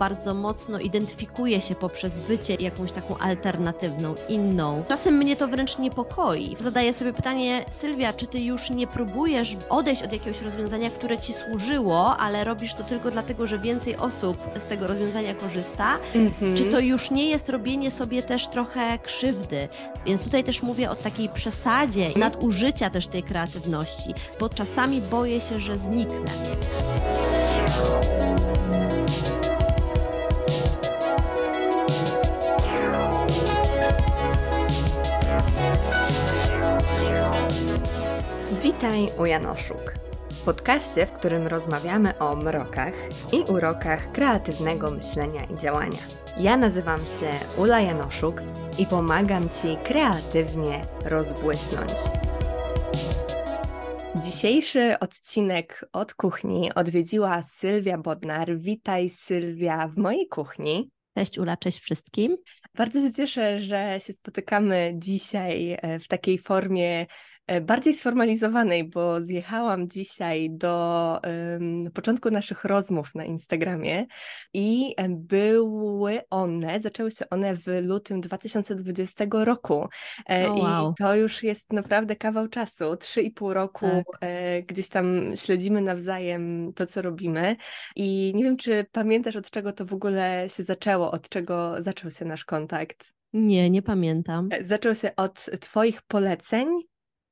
bardzo mocno identyfikuje się poprzez bycie jakąś taką alternatywną, inną. Czasem mnie to wręcz niepokoi. Zadaję sobie pytanie, Sylwia, czy ty już nie próbujesz odejść od jakiegoś rozwiązania, które ci służyło, ale robisz to tylko dlatego, że więcej osób z tego rozwiązania korzysta? Mhm. Czy to już nie jest robienie sobie też trochę krzywdy? Więc tutaj też mówię o takiej przesadzie, nadużycia też tej kreatywności, bo czasami boję się, że zniknę. Witaj u Janoszuk. Podcaście, w którym rozmawiamy o mrokach i urokach kreatywnego myślenia i działania. Ja nazywam się Ula Janoszuk i pomagam Ci kreatywnie rozbłysnąć. Dzisiejszy odcinek od kuchni odwiedziła Sylwia Bodnar. Witaj Sylwia w mojej kuchni. Cześć Ula, cześć wszystkim. Bardzo się cieszę, że się spotykamy dzisiaj e, w takiej formie bardziej sformalizowanej, bo zjechałam dzisiaj do um, początku naszych rozmów na Instagramie i e, były one, zaczęły się one w lutym 2020 roku. Oh, wow. I to już jest naprawdę kawał czasu, trzy i pół roku tak. gdzieś tam śledzimy nawzajem to, co robimy. I nie wiem, czy pamiętasz, od czego to w ogóle się zaczęło, od czego zaczął się nasz kontakt? Nie, nie pamiętam. Zaczął się od Twoich poleceń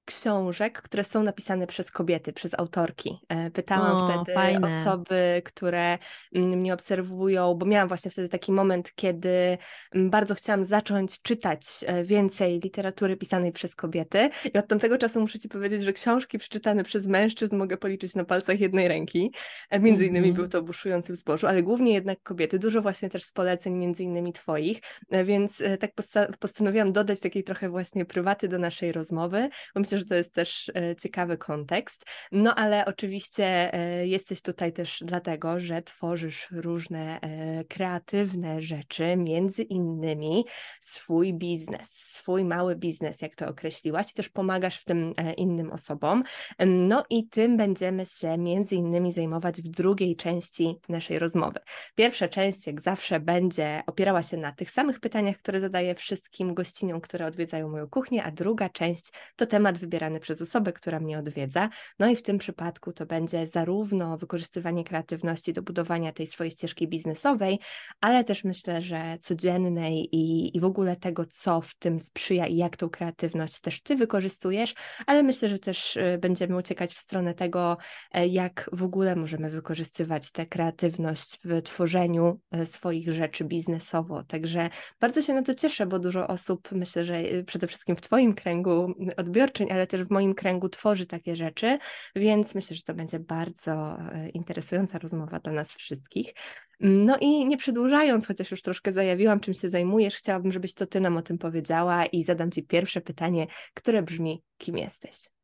książek, które są napisane przez kobiety, przez autorki. E, pytałam o, wtedy fajne. osoby, które mm, mnie obserwują, bo miałam właśnie wtedy taki moment, kiedy mm, bardzo chciałam zacząć czytać e, więcej literatury pisanej przez kobiety. I od tamtego czasu muszę Ci powiedzieć, że książki przeczytane przez mężczyzn mogę policzyć na palcach jednej ręki. E, między innymi mm -hmm. był to Buszujący w zbożu, ale głównie jednak kobiety. Dużo właśnie też z poleceń, między innymi Twoich. Więc tak postanowiłam dodać takiej trochę właśnie prywaty do naszej rozmowy, bo myślę, że to jest też e, ciekawy kontekst. No ale oczywiście e, jesteś tutaj też dlatego, że tworzysz różne e, kreatywne rzeczy, między innymi swój biznes, swój mały biznes, jak to określiłaś, też pomagasz w tym innym osobom. No i tym będziemy się między innymi zajmować w drugiej części naszej rozmowy. Pierwsza część, jak zawsze, będzie opierała się na tych samych pytaniach, które zadaję wszystkim gościniom, które odwiedzają moją kuchnię, a druga część to temat wybierany przez osobę, która mnie odwiedza. No i w tym przypadku to będzie zarówno wykorzystywanie kreatywności do budowania tej swojej ścieżki biznesowej, ale też myślę, że codziennej i, i w ogóle tego, co w tym sprzyja i jak tą kreatywność też ty wykorzystujesz, ale myślę, że też y, będziemy uciekać w stronę tego, e, jak w ogóle możemy wykorzystywać tę kreatywność w tworzeniu e, swoich rzeczy biznesowo. Także bardzo się na to cieszę, bo dużo osób, myślę, że y, przede wszystkim w Twoim kręgu odbiorczyń, ale też w moim kręgu tworzy takie rzeczy, więc myślę, że to będzie bardzo e, interesująca rozmowa dla nas wszystkich. No i nie przedłużając, chociaż już troszkę zajawiłam, czym się zajmujesz, chciałabym, żebyś to ty nam o tym powiedziała i zadam ci pierwsze pytanie, które brzmi: kim jesteś?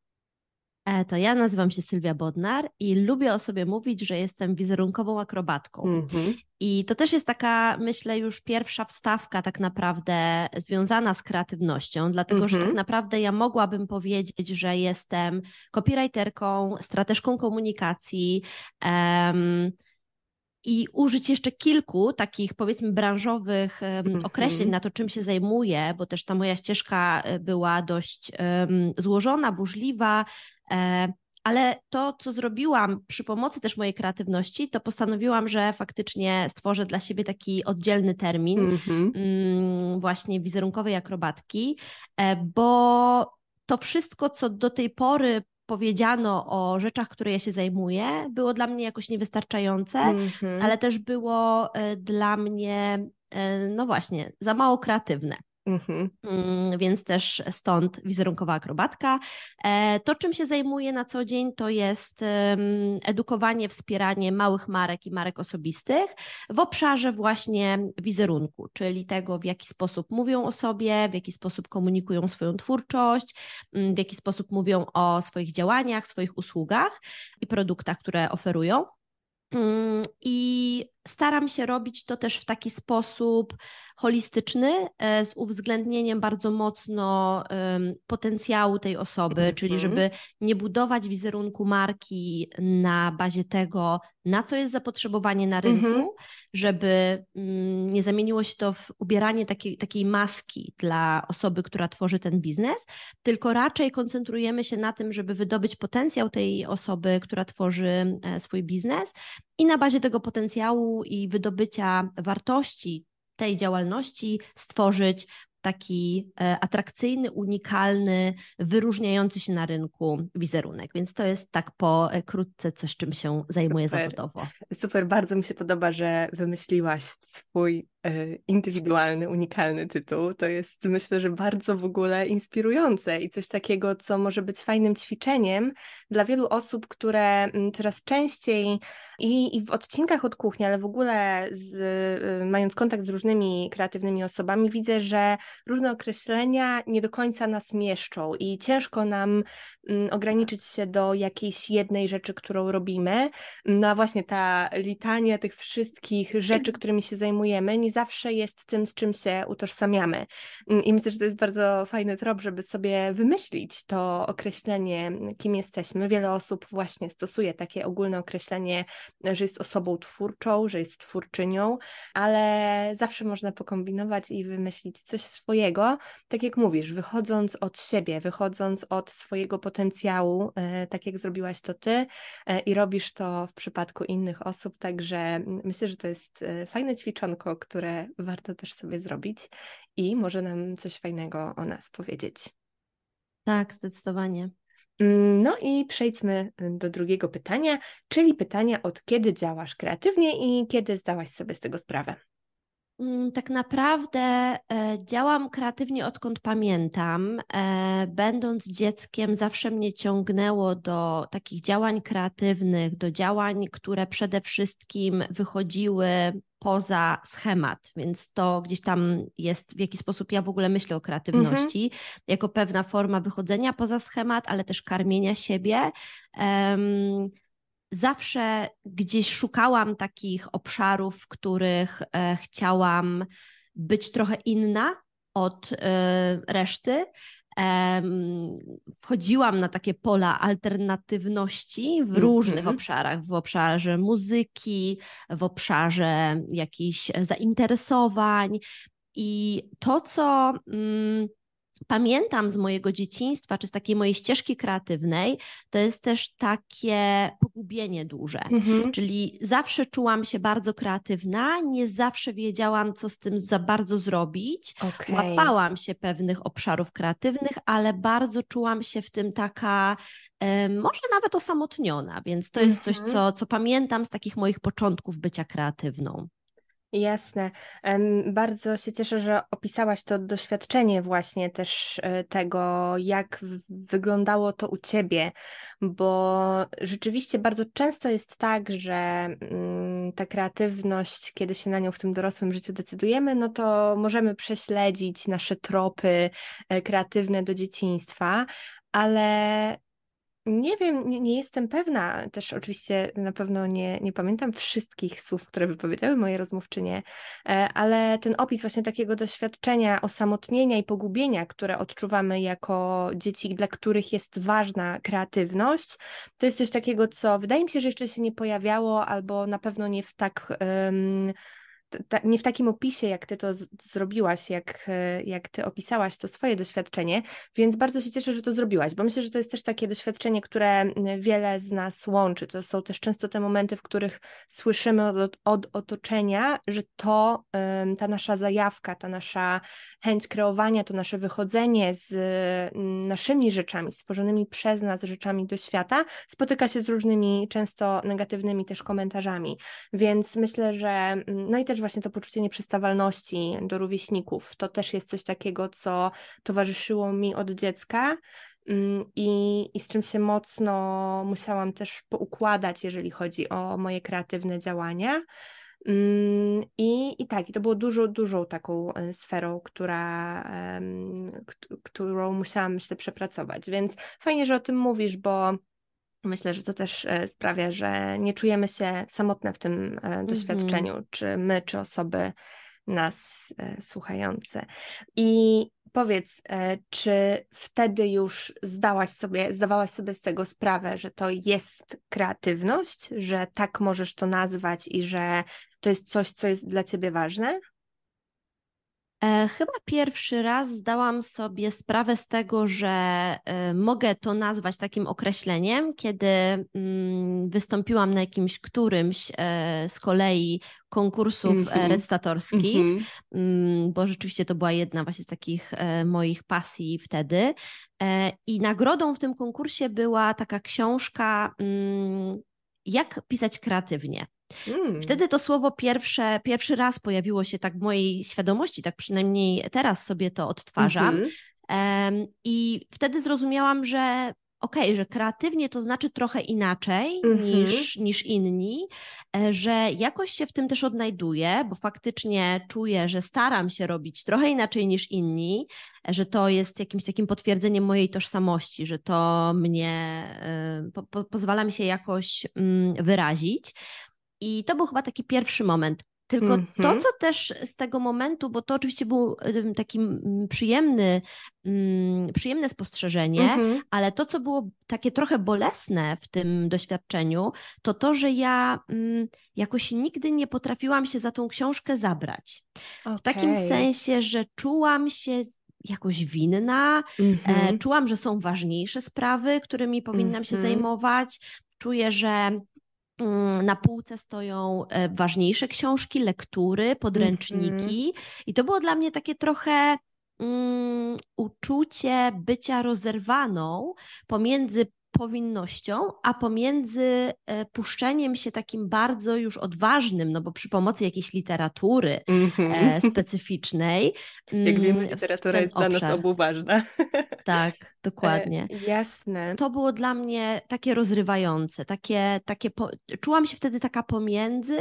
E, to ja nazywam się Sylwia Bodnar i lubię o sobie mówić, że jestem wizerunkową akrobatką. Mm-hmm. I to też jest taka, myślę, już pierwsza wstawka tak naprawdę związana z kreatywnością, dlatego mm-hmm. że tak mhm. naprawdę ja mogłabym powiedzieć, że jestem copywriterką, strateżką komunikacji. Um, i użyć jeszcze kilku takich powiedzmy branżowych um, określeń na to, czym się zajmuję, bo też ta moja ścieżka e, była dość um, złożona, burzliwa. E, ale to, co zrobiłam przy pomocy też mojej kreatywności, to postanowiłam, że faktycznie stworzę dla siebie taki oddzielny termin mm-hmm. mm, właśnie wizerunkowej akrobatki, e, bo to wszystko, co do tej pory powiedziano o rzeczach, które ja się zajmuję, było dla mnie jakoś niewystarczające, mm-hmm. ale też było e, dla mnie, no właśnie, za mało kreatywne. Mhm. Mm, więc też stąd wizerunkowa akrobatka. E, to, czym się zajmuję na co dzień, to jest edukowanie, wspieranie małych marek i marek osobistych w obszarze właśnie wizerunku, czyli tego, w jaki sposób mówią o sobie, w jaki sposób komunikują swoją twórczość, mm, w jaki sposób mówią o swoich działaniach, swoich usługach i produktach, które oferują. Mm, I staram się robić to też w taki sposób holistyczny, e, z uwzględnieniem bardzo mocno potencjału tej osoby, mm -hmm. czyli żeby nie budować wizerunku marki na bazie tego, na co jest zapotrzebowanie na rynku, mm -hmm. żeby mm, nie zamieniło się to w ubieranie takiej, takiej maski dla osoby, która tworzy ten biznes, tylko raczej koncentrujemy się na tym, żeby wydobyć potencjał tej osoby, która tworzy e, swój biznes i na bazie tego potencjału i wydobycia wartości tej działalności stworzyć taki e, atrakcyjny, unikalny, wyróżniający się na rynku wizerunek. Więc to jest tak po e, coś, czym się zajmuję Super. zawodowo. Super, bardzo mi się podoba, że wymyśliłaś swój indywidualny, unikalny tytuł. To jest myślę, że bardzo w ogóle inspirujące i coś takiego, co może być fajnym ćwiczeniem dla wielu osób, które mm, coraz częściej i, i w odcinkach od kuchni, ale w ogóle z, y, mając kontakt z różnymi kreatywnymi osobami, widzę, że różne określenia nie do końca nas mieszczą i ciężko nam mm, ograniczyć się do jakiejś jednej rzeczy, którą robimy. No a właśnie ta litania tych wszystkich rzeczy, którymi się zajmujemy, nie zawsze jest tym, z czym się utożsamiamy. Mm, I myślę, że to jest bardzo fajny trop, żeby sobie wymyślić to określenie, kim jesteśmy. Wiele osób właśnie stosuje takie ogólne określenie, że jest osobą twórczą, że jest twórczynią, ale zawsze można pokombinować i wymyślić coś swojego, tak jak mówisz, wychodząc od siebie, wychodząc od swojego potencjału, e, tak jak zrobiłaś to ty e, i robisz to w przypadku innych osób, także myślę, że to jest e, fajne ćwiczonko, które które warto też sobie zrobić i może nam coś fajnego o nas powiedzieć. Tak, zdecydowanie. Mm, no i przejdźmy y, do drugiego pytania, czyli pytania od kiedy działasz kreatywnie i kiedy zdałaś sobie z tego sprawę? Mm, tak naprawdę e, działam kreatywnie odkąd pamiętam. E, będąc dzieckiem, zawsze mnie ciągnęło do takich działań kreatywnych, do działań, które przede wszystkim wychodziły poza schemat, więc to gdzieś tam jest, w jaki sposób ja w ogóle myślę o kreatywności, mhm. jako pewna forma wychodzenia poza schemat, ale też karmienia siebie. Um, zawsze gdzieś szukałam takich obszarów, w których e, chciałam być trochę inna od e, reszty. Wchodziłam na takie pola alternatywności w różnych mm -hmm. obszarach, w obszarze muzyki, w obszarze jakichś zainteresowań. I to, co mm, pamiętam z mojego dzieciństwa, czy z takiej mojej ścieżki kreatywnej, to jest też takie pogubienie duże. Mhm. Czyli zawsze czułam się bardzo kreatywna, nie zawsze wiedziałam, co z tym za bardzo zrobić. Okay. Łapałam się pewnych obszarów kreatywnych, ale bardzo czułam się w tym taka, może nawet osamotniona, więc to jest coś, mhm. co, co pamiętam z takich moich początków bycia kreatywną. Jasne. Bardzo się cieszę, że opisałaś to doświadczenie właśnie też e, tego, jak wyglądało to u ciebie, bo rzeczywiście bardzo często jest tak, że mm, ta kreatywność, kiedy się na nią w tym dorosłym życiu decydujemy, no to możemy prześledzić nasze tropy e, kreatywne do dzieciństwa, ale nie wiem, nie, nie, jestem pewna, też oczywiście na pewno nie, nie pamiętam wszystkich słów, które wypowiedziały moje rozmówczynie, e, ale ten opis właśnie takiego doświadczenia osamotnienia i pogubienia, które odczuwamy jako dzieci, dla których jest ważna kreatywność, to jest coś takiego, co wydaje mi się, że jeszcze się nie pojawiało, albo na pewno nie w tak. Um, ta, nie w takim opisie, jak ty to z, zrobiłaś, jak, jak ty opisałaś to swoje doświadczenie, więc bardzo się cieszę, że to zrobiłaś, bo myślę, że to jest też takie doświadczenie, które wiele z nas łączy. To są też często te momenty, w których słyszymy od, od otoczenia, że to ta nasza zajawka, ta nasza chęć kreowania, to nasze wychodzenie z naszymi rzeczami, stworzonymi przez nas rzeczami do świata, spotyka się z różnymi, często negatywnymi też komentarzami. Więc myślę, że no i też właśnie to poczucie nieprzystawalności do rówieśników. To też jest coś takiego, co towarzyszyło mi od dziecka mm, i, i z czym się mocno musiałam też poukładać, jeżeli chodzi o moje kreatywne działania. Mm, I, I tak, i to było dużo, dużą taką e, sferą, która, którą musiałam myślę przepracować. Więc fajnie, że o tym mówisz, bo Myślę, że to też e, sprawia, że nie czujemy się samotne w tym e, doświadczeniu, mm -hmm. czy my, czy osoby nas e, słuchające. I powiedz, czy wtedy już zdałaś sobie, zdawałaś sobie z tego sprawę, że to jest kreatywność, że tak możesz to nazwać i że to jest coś, co jest dla ciebie ważne? E, chyba pierwszy raz zdałam sobie sprawę z tego, że e, mogę to nazwać takim określeniem, kiedy mm, wystąpiłam na jakimś którymś e, z kolei konkursów mm -hmm. recytatorskich, mm -hmm. bo rzeczywiście to była jedna właśnie z takich moich pasji wtedy. I nagrodą w tym konkursie była taka książka mm, Jak pisać kreatywnie. Mm. Wtedy to słowo pierwsze, pierwszy raz pojawiło się tak w mojej świadomości, tak przynajmniej teraz sobie to odtwarzam. Mm -hmm. I wtedy zrozumiałam, że okej, okay, że kreatywnie to znaczy trochę inaczej mm -hmm. niż, niż inni, e, że jakoś się w tym też odnajduję, bo faktycznie czuję, że staram się robić trochę inaczej niż inni, e, że to jest jakimś takim potwierdzeniem mojej tożsamości, że to mnie e, po, po, pozwala mi się jakoś mm, wyrazić. I to był chyba taki pierwszy moment. Tylko mm -hmm. to, mhm. co też z tego momentu, bo to oczywiście był taki przyjemny, przyjemne spostrzeżenie, mm -hmm. ale to, co było takie trochę bolesne w tym doświadczeniu, to to, że ja jakoś nigdy nie potrafiłam się za tą książkę zabrać. Okay. W takim sensie, że czułam się jakoś winna, mm -hmm. czułam, że są ważniejsze sprawy, którymi powinnam się mhm. zajmować. Czuję, że Mm, na półce stoją e, ważniejsze książki, lektury, podręczniki. Mm -hmm. I to było dla mnie takie trochę um, uczucie bycia rozerwaną pomiędzy powinnością, a pomiędzy e, puszczeniem się takim bardzo już odważnym, no bo przy pomocy jakiejś literatury mm -hmm. specyficznej. Jak wiemy, mm, literatura jest obszar. dla nas obu ważna. Tak, dokładnie. E, jasne. To było dla mnie takie rozrywające, takie, takie po... czułam się wtedy taka pomiędzy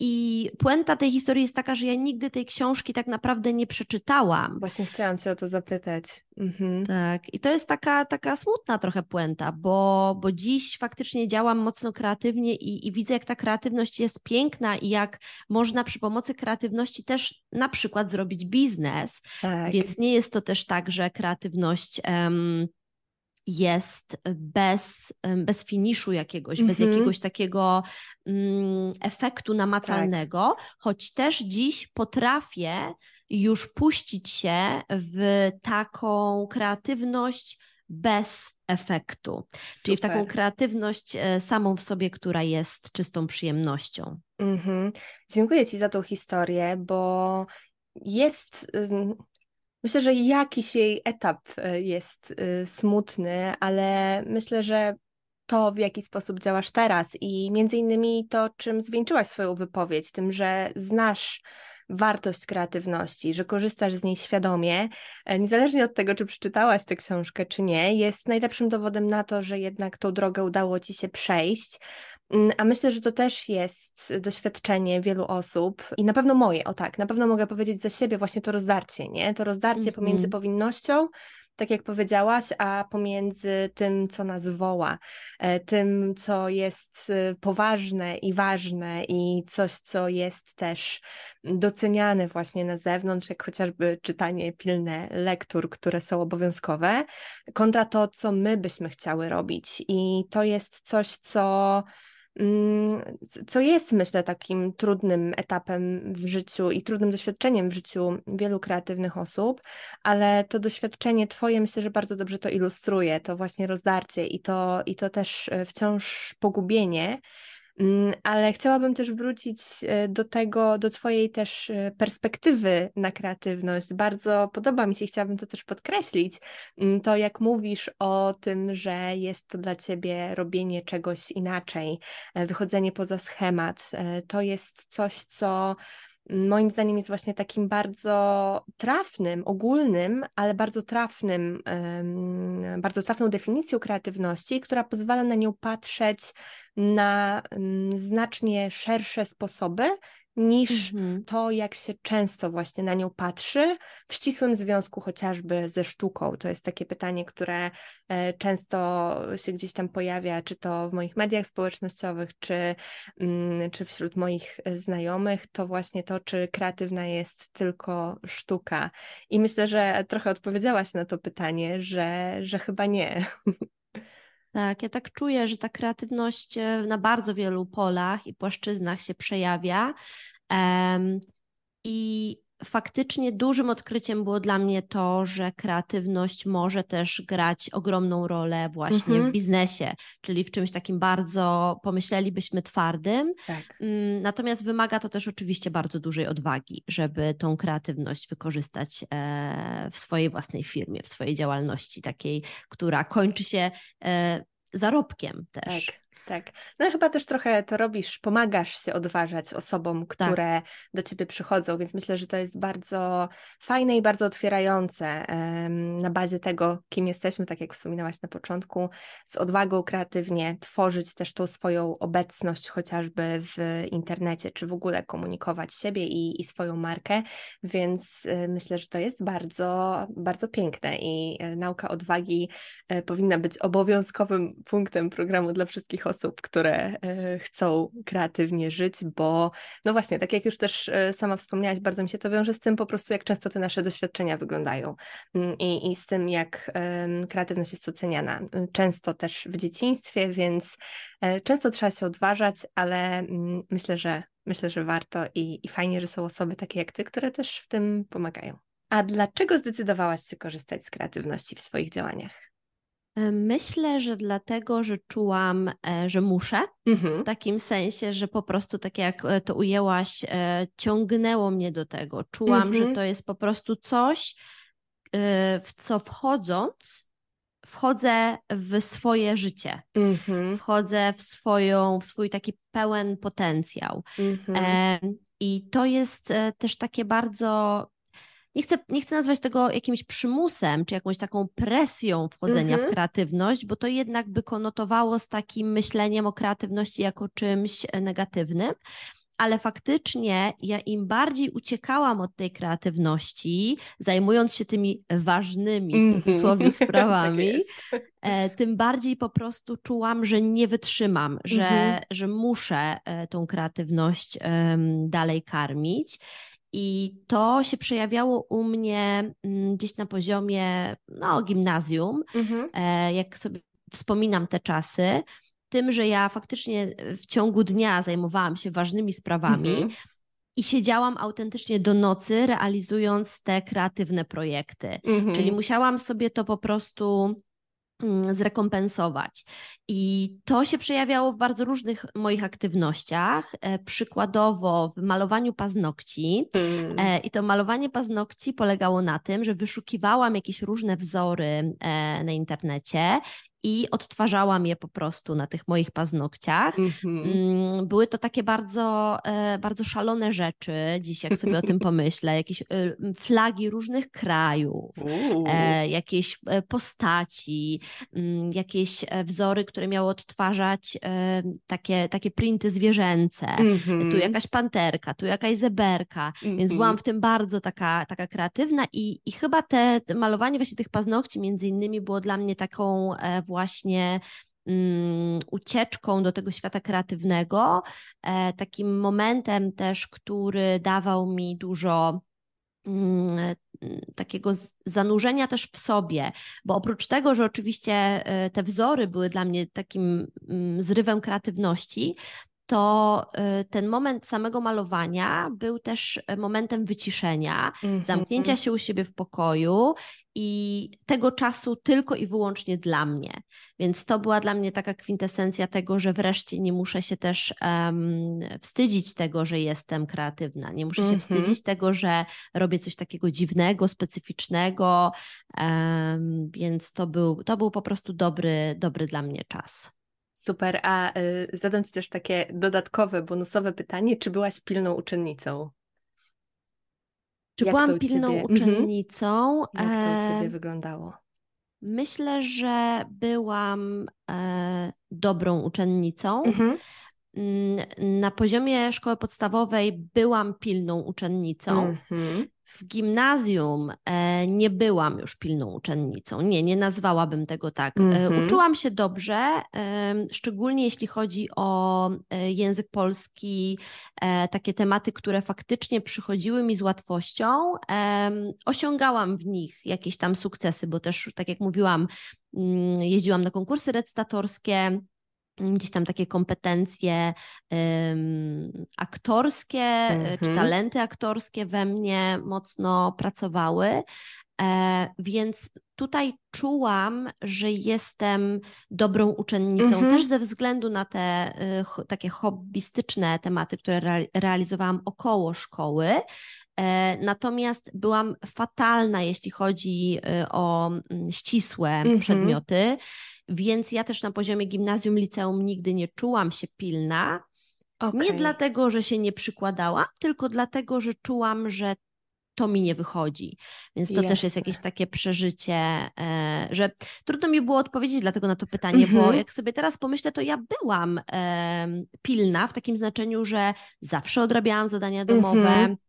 i puenta tej historii jest taka, że ja nigdy tej książki tak naprawdę nie przeczytałam. Właśnie chciałam cię o to zapytać. Mhm. Tak, i to jest taka, taka smutna trochę puenta, bo, bo dziś faktycznie działam mocno kreatywnie i, i widzę, jak ta kreatywność jest piękna i jak można przy pomocy kreatywności też na przykład zrobić biznes. Tak. Więc nie jest to też tak, że kreatywność. Um, jest bez, bez finiszu jakiegoś, mm -hmm. bez mhm. jakiegoś takiego mm, efektu namacalnego, tak. choć też dziś potrafię już puścić się w taką kreatywność bez efektu, Super. czyli w taką kreatywność e, samą w sobie, która jest czystą przyjemnością. -hmm. Dziękuję Ci za tą historię, bo jest. Myślę, że jakiś jej etap e, jest e, smutny, ale myślę, że to, w jaki sposób działasz teraz i między innymi to, czym zwieńczyłaś swoją wypowiedź, tym, że znasz wartość kreatywności, że korzystasz z niej świadomie, e, niezależnie od tego, czy przeczytałaś tę książkę, czy nie, jest najlepszym dowodem na to, że jednak tą drogę udało ci się przejść. Mm, a myślę, że to też jest doświadczenie wielu osób i na pewno moje, o tak, na pewno mogę powiedzieć za siebie właśnie to rozdarcie, nie? To rozdarcie mm -hmm. pomiędzy powinnością tak jak powiedziałaś, a pomiędzy tym, co nas woła, e, tym, co jest e, poważne i ważne i coś, co jest też doceniane właśnie na zewnątrz, jak chociażby czytanie pilne lektur, które są obowiązkowe, kontra to, co my byśmy chciały robić. I to jest coś, co co jest, myślę, takim trudnym etapem w życiu i trudnym doświadczeniem w życiu wielu kreatywnych osób, ale to doświadczenie Twoje myślę, że bardzo dobrze to ilustruje, to właśnie rozdarcie i to, i to też e, wciąż pogubienie. Mm, ale chciałabym też wrócić e, do tego, do Twojej też e, perspektywy na kreatywność. Bardzo podoba mi się, chciałabym to też podkreślić, mm, to jak mówisz o tym, że jest to dla Ciebie robienie czegoś inaczej, e, wychodzenie poza schemat. To jest coś, co moim zdaniem jest właśnie takim bardzo trafnym, ogólnym, ale bardzo trafnym, bardzo trafną definicją kreatywności, która pozwala na nią patrzeć na znacznie szersze sposoby niż mhm. to, jak się często właśnie na nią patrzy, w ścisłym związku chociażby ze sztuką. To jest takie pytanie, które e, często się gdzieś tam pojawia, czy to w moich mediach społecznościowych, czy, mm, czy wśród moich e, znajomych, to właśnie to, czy kreatywna jest tylko sztuka. I myślę, że trochę odpowiedziałaś na to pytanie, że, że chyba nie. Tak, ja tak czuję, że ta kreatywność e, na bardzo wielu polach i płaszczyznach się przejawia. Um, I faktycznie dużym odkryciem było dla mnie to, że kreatywność może też grać ogromną rolę właśnie mhm. w biznesie, czyli w czymś takim bardzo, pomyślelibyśmy, twardym. Tak. Mm, natomiast wymaga to też oczywiście bardzo dużej odwagi, żeby tą kreatywność wykorzystać e, w swojej własnej firmie, w swojej działalności takiej, która kończy się e, zarobkiem też. Tak. Tak. No chyba też trochę to robisz, pomagasz się odważać osobom, tak. które tak. do ciebie przychodzą, więc myślę, że to jest bardzo fajne i bardzo otwierające na bazie tego, kim jesteśmy, tak jak wspominałaś na początku, z odwagą kreatywnie tworzyć też tą swoją obecność chociażby w internecie, czy w ogóle komunikować siebie i, i swoją markę, więc y, myślę, że to jest bardzo, bardzo piękne i y, nauka odwagi y, powinna być obowiązkowym punktem programu dla wszystkich osób, osób, które e, chcą kreatywnie żyć, bo no właśnie, tak jak już też e, sama wspomniałaś, bardzo mi się to wiąże z tym po prostu, jak często te nasze doświadczenia wyglądają mm, i, i z tym, jak kreatywność jest oceniana. Często też w dzieciństwie, więc e, często trzeba się odważać, ale mm, myślę, że myślę, że warto i, i fajnie, że są osoby takie jak ty, które też w tym pomagają. A dlaczego zdecydowałaś się korzystać z kreatywności w swoich działaniach? E, myślę, że dlatego, że czułam, e, że muszę, mhm. w takim sensie, że po prostu, tak jak e, to ujęłaś, ciągnęło mnie do tego. Czułam, mhm. że to jest po prostu coś, w co wchodząc, wchodzę w swoje życie, mhm. wchodzę w, swoją, w swój taki pełen potencjał. Mhm. I to jest też takie bardzo nie chcę, nie chcę nazwać tego jakimś przymusem, czy jakąś taką presją wchodzenia w mhm. kreatywność, bo to jednak by konotowało z takim myśleniem o kreatywności jako czymś e, negatywnym. Ale faktycznie ja im bardziej uciekałam od tej kreatywności, zajmując się tymi ważnymi w mhm. cudzysłowie sprawami, tak tym bardziej po prostu czułam, że nie wytrzymam, że, -hmm. że muszę e, tą kreatywność dalej karmić. I to się przejawiało u mnie mm, gdzieś na poziomie no, gimnazjum, mhm. E, jak sobie wspominam te czasy, tym, że ja faktycznie w ciągu dnia zajmowałam się ważnymi sprawami. Mhm. I siedziałam autentycznie do nocy, realizując te kreatywne projekty. Mhm. Czyli musiałam sobie to po prostu zrekompensować. I to się przejawiało w bardzo różnych moich aktywnościach. E, przykładowo w malowaniu paznokci. Mm. I to malowanie paznokci polegało na tym, że wyszukiwałam jakieś różne wzory e, na internecie i odtwarzałam je po prostu na tych moich paznokciach. Mm-hmm. Były to takie bardzo, e, bardzo szalone rzeczy, dziś jak sobie o tym pomyślę, jakieś e, flagi różnych krajów, e, jakieś postaci, mm, jakieś wzory, które miały odtwarzać takie, takie printy zwierzęce. Mm-hmm. Tu jakaś panterka, tu jakaś zeberka, mm-hmm. więc byłam w tym bardzo taka, taka kreatywna i, i chyba te, te malowanie właśnie tych paznokci między innymi było dla mnie taką właśnie um, ucieczką do tego świata kreatywnego, e, takim momentem też, który dawał mi dużo mm, takiego zanurzenia też w sobie, bo oprócz tego, że oczywiście e, te wzory były dla mnie takim mm, zrywem kreatywności, to y, ten moment samego malowania był też e, momentem wyciszenia, mm -hmm. zamknięcia się u siebie w pokoju i tego czasu tylko i wyłącznie dla mnie. Więc to była dla mnie taka kwintesencja tego, że wreszcie nie muszę się też um, wstydzić tego, że jestem kreatywna. Nie muszę się mm -hmm. wstydzić tego, że robię coś takiego dziwnego, specyficznego. Um, więc to był, to był po prostu dobry, dobry dla mnie czas. Super, a y, zadam Ci też takie dodatkowe, bonusowe pytanie, czy byłaś pilną uczennicą? Czy Jak byłam pilną ciebie... Mhm. uczennicą? Jak to u Ciebie wyglądało? Myślę, że byłam e, dobrą uczennicą. Mhm. mm, na poziomie szkoły podstawowej byłam pilną uczennicą. Mm-hmm. W gimnazjum e, nie byłam już pilną uczennicą. Nie, nie nazwałabym tego tak. Mm-hmm. Uczyłam się dobrze, szczególnie jeśli chodzi o język polski, takie tematy, które faktycznie przychodziły mi z łatwością. Osiągałam w nich jakieś tam sukcesy, bo też, tak jak mówiłam, mm, jeździłam na konkursy recytatorskie gdzieś tam takie kompetencje um, aktorskie mm-hmm. czy talenty aktorskie we mnie mocno pracowały. E, więc tutaj czułam, że jestem dobrą uczennicą, mm-hmm. też ze względu na te y, takie hobbystyczne tematy, które re, realizowałam około szkoły. E, natomiast byłam fatalna, jeśli chodzi y, o mm, ścisłe mm-hmm. przedmioty. Więc ja też na poziomie gimnazjum, liceum nigdy nie czułam się pilna. Okay. Nie dlatego, że się nie przykładałam, tylko dlatego, że czułam, że to mi nie wychodzi. Więc to Jasne. też jest jakieś takie przeżycie, e, że trudno mi było odpowiedzieć dlatego na to pytanie, -hmm. bo mhm. jak sobie teraz pomyślę, to ja byłam pilna w takim znaczeniu, że zawsze odrabiałam zadania domowe. -hmm.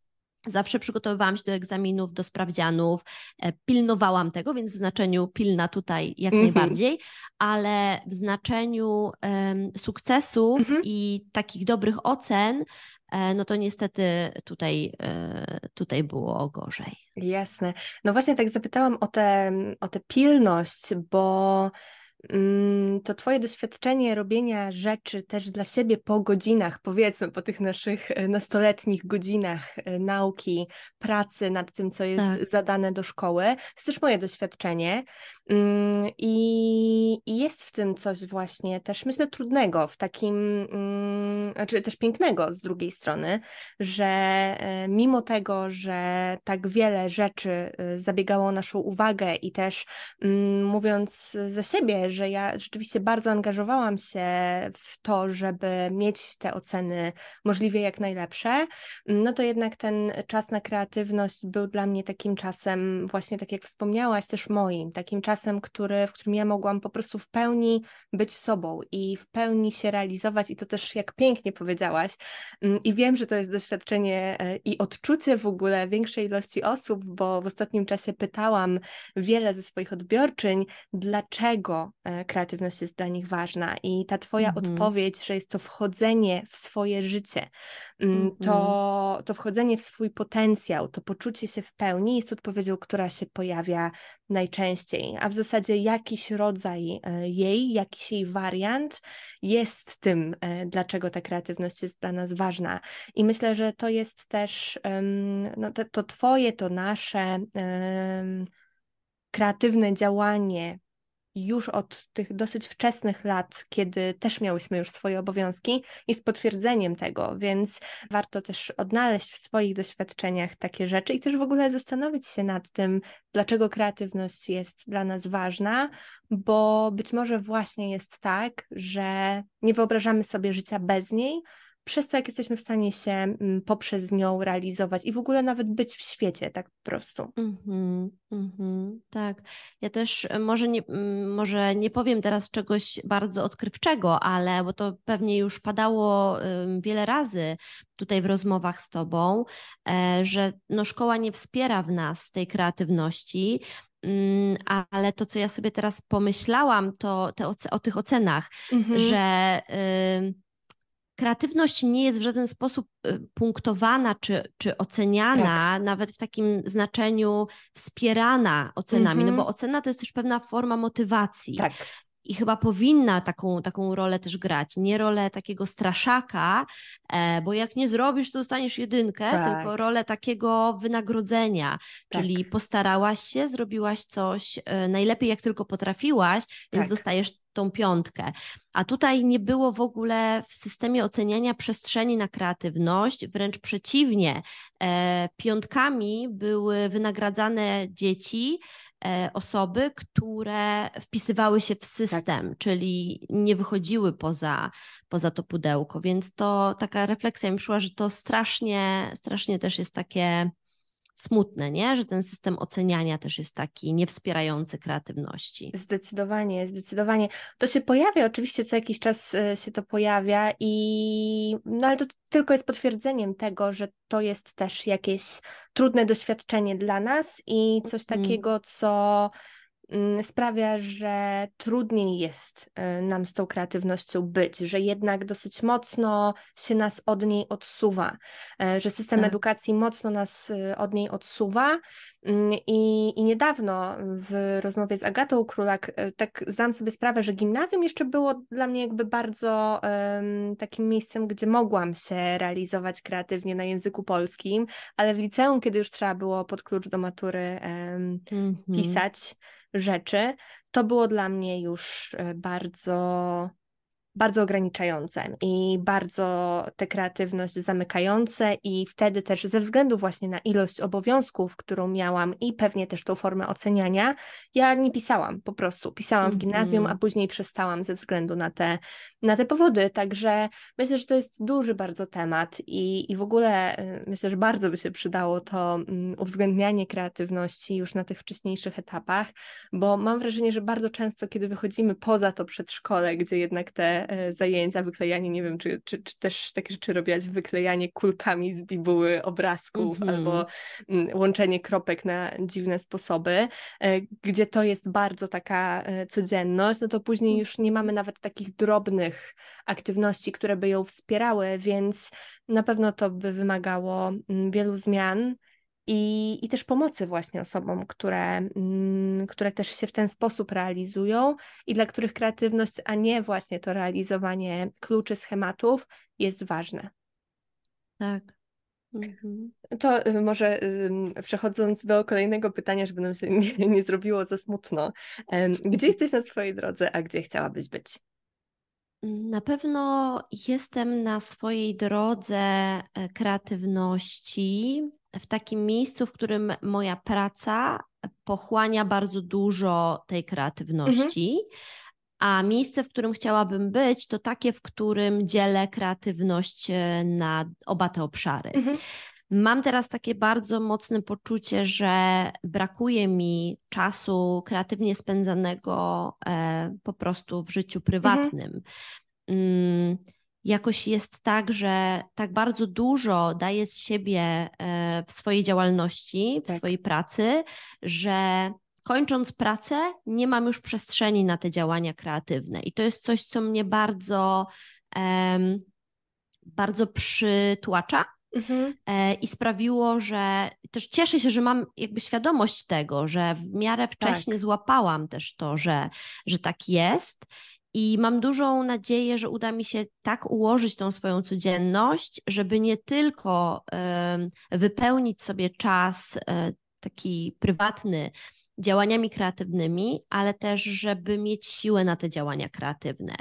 Zawsze przygotowywałam się do egzaminów, do sprawdzianów, e, pilnowałam tego, więc w znaczeniu pilna tutaj jak mm -hmm. najbardziej, ale w znaczeniu um, sukcesów mm -hmm. i takich dobrych ocen, e, no to niestety tutaj, e, tutaj było gorzej. Jasne. No właśnie tak zapytałam o tę o tę pilność, bo to Twoje doświadczenie robienia rzeczy też dla siebie po godzinach, powiedzmy, po tych naszych e, nastoletnich godzinach e, nauki, pracy nad tym, co jest tak. zadane do szkoły, to jest też moje doświadczenie. Mm, I, I, jest w tym coś właśnie też, myślę, trudnego, w takim, mm, znaczy też pięknego z drugiej strony, że e, mimo tego, że tak wiele rzeczy zabiegało naszą uwagę i też mówiąc za siebie, że ja rzeczywiście bardzo angażowałam się w to, żeby mieć te oceny możliwie jak najlepsze, no to jednak ten czas na kreatywność był dla mnie takim czasem, właśnie tak jak wspomniałaś, też moim, takim czasem, który, w którym ja mogłam po prostu w pełni być sobą i w pełni się realizować. I to też jak pięknie powiedziałaś mm, i wiem, że to jest doświadczenie e, i odczucie w ogóle większej ilości osób, bo w ostatnim czasie pytałam wiele ze swoich odbiorczyń, dlaczego kreatywność jest dla nich ważna i ta Twoja -hmm. odpowiedź, że jest to wchodzenie w swoje życie, mm, to, mhm. to wchodzenie w swój potencjał, to poczucie się w pełni jest odpowiedzią, która się pojawia najczęściej, a w zasadzie jakiś rodzaj e, jej, jakiś jej wariant jest tym, e, dlaczego ta kreatywność jest dla nas ważna. I myślę, że to jest też no, to, to Twoje, to nasze kreatywne działanie już od tych dosyć wczesnych lat, kiedy też miałyśmy już swoje obowiązki, jest potwierdzeniem tego, więc warto też odnaleźć w swoich doświadczeniach takie rzeczy i też w ogóle zastanowić się nad tym, dlaczego kreatywność jest dla nas ważna, bo być może właśnie jest tak, że nie wyobrażamy sobie życia bez niej, przez to, jak jesteśmy w stanie się mm, poprzez nią realizować i w ogóle nawet być w świecie, tak po prostu. Mm-hmm, mm-hmm, tak. Ja też e, może nie, mm, może nie powiem teraz czegoś bardzo odkrywczego, ale bo to pewnie już padało wiele razy tutaj w rozmowach z Tobą, e, że no, szkoła nie wspiera w nas tej kreatywności, mm, ale to, co ja sobie teraz pomyślałam, to te, o tych ocenach, mm-hmm. że kreatywność nie jest w żaden sposób y, punktowana czy, czy oceniana, tak. nawet w takim znaczeniu wspierana ocenami, no bo mhm. ocena to jest też pewna forma motywacji. Tak i chyba powinna taką, taką rolę też grać. Nie rolę takiego straszaka, e, bo jak nie zrobisz, to dostaniesz jedynkę, tak. tylko rolę takiego wynagrodzenia, tak. czyli postarałaś się, zrobiłaś coś e, najlepiej jak tylko potrafiłaś, więc tak. dostajesz tą piątkę. A tutaj nie było w ogóle w systemie oceniania przestrzeni na kreatywność, wręcz przeciwnie. E, piątkami były wynagradzane dzieci, e, osoby, które wpisywały się w system, tak. czyli nie wychodziły poza, poza to pudełko. Więc to taka refleksja mi przyszła, że to strasznie, strasznie też jest takie smutne, nie? Że ten system oceniania też jest taki niewspierający kreatywności. Zdecydowanie, zdecydowanie. To się pojawia, oczywiście co jakiś czas e, się to pojawia i no ale to tylko jest potwierdzeniem tego, że to jest też jakieś trudne doświadczenie dla nas i coś mhm. takiego, co Mm, sprawia, że trudniej jest y, nam z tą kreatywnością być, że jednak dosyć mocno się nas od niej odsuwa, e, że system tak. edukacji mocno nas y, od niej odsuwa. Mm, I, I niedawno w rozmowie z Agatą Królak e, tak zdałam sobie sprawę, że gimnazjum jeszcze było dla mnie jakby bardzo um, takim miejscem, gdzie mogłam się realizować kreatywnie na języku polskim, ale w liceum, kiedy już trzeba było pod klucz do matury um, mm -hmm. pisać, rzeczy, to było dla mnie już e, bardzo bardzo ograniczające i bardzo tę kreatywność zamykające i wtedy też ze względu właśnie na ilość obowiązków, którą miałam i pewnie też tą formę oceniania, ja nie pisałam po prostu. Pisałam w gimnazjum, a mhm. później przestałam ze względu na te, na te powody, także myślę, że to jest duży bardzo temat i, i w ogóle y, myślę, że bardzo by się przydało to mm, uwzględnianie kreatywności już na tych wcześniejszych etapach, bo mam wrażenie, że bardzo często, kiedy wychodzimy poza to przedszkole, gdzie jednak te zajęcia, wyklejanie, nie wiem, czy, czy, czy też takie rzeczy robiłaś, wyklejanie kulkami z bibuły obrazków mm -hmm. albo łączenie kropek na dziwne sposoby, e, gdzie to jest bardzo taka e, codzienność, no to później już nie mamy nawet takich drobnych aktywności, które by ją wspierały, więc na pewno to by wymagało mm, wielu zmian i, i też pomocy właśnie osobom, które, mm, które też się w ten sposób realizują i dla których kreatywność, a nie właśnie to realizowanie kluczy, schematów jest ważne. Tak. Mhm. To y, może przechodząc do kolejnego pytania, żeby nam się nie, nie zrobiło za smutno. Gdzie jesteś na swojej drodze, a gdzie chciałabyś być? Na pewno jestem na swojej drodze e, kreatywności w takim miejscu, w którym moja praca pochłania bardzo dużo tej kreatywności. Mhm. A miejsce, w którym chciałabym być, to takie, w którym dzielę kreatywność e, na oba te obszary. Mhm. Mam teraz takie bardzo mocne poczucie, że brakuje mi czasu kreatywnie spędzanego e, po prostu w życiu prywatnym. Mhm. Jakoś jest tak, że tak bardzo dużo daje z siebie e, w swojej działalności, w tak. swojej pracy, że kończąc pracę, nie mam już przestrzeni na te działania kreatywne. I to jest coś, co mnie bardzo, um, bardzo przytłacza. Mhm. E, I sprawiło, że też cieszę się, że mam jakby świadomość tego, że w miarę wcześnie tak. złapałam też to, że, że tak jest i mam dużą nadzieję, że uda mi się tak ułożyć tą swoją codzienność, żeby nie tylko wypełnić sobie czas e, taki prywatny działaniami kreatywnymi, ale też, żeby mieć siłę na te działania kreatywne,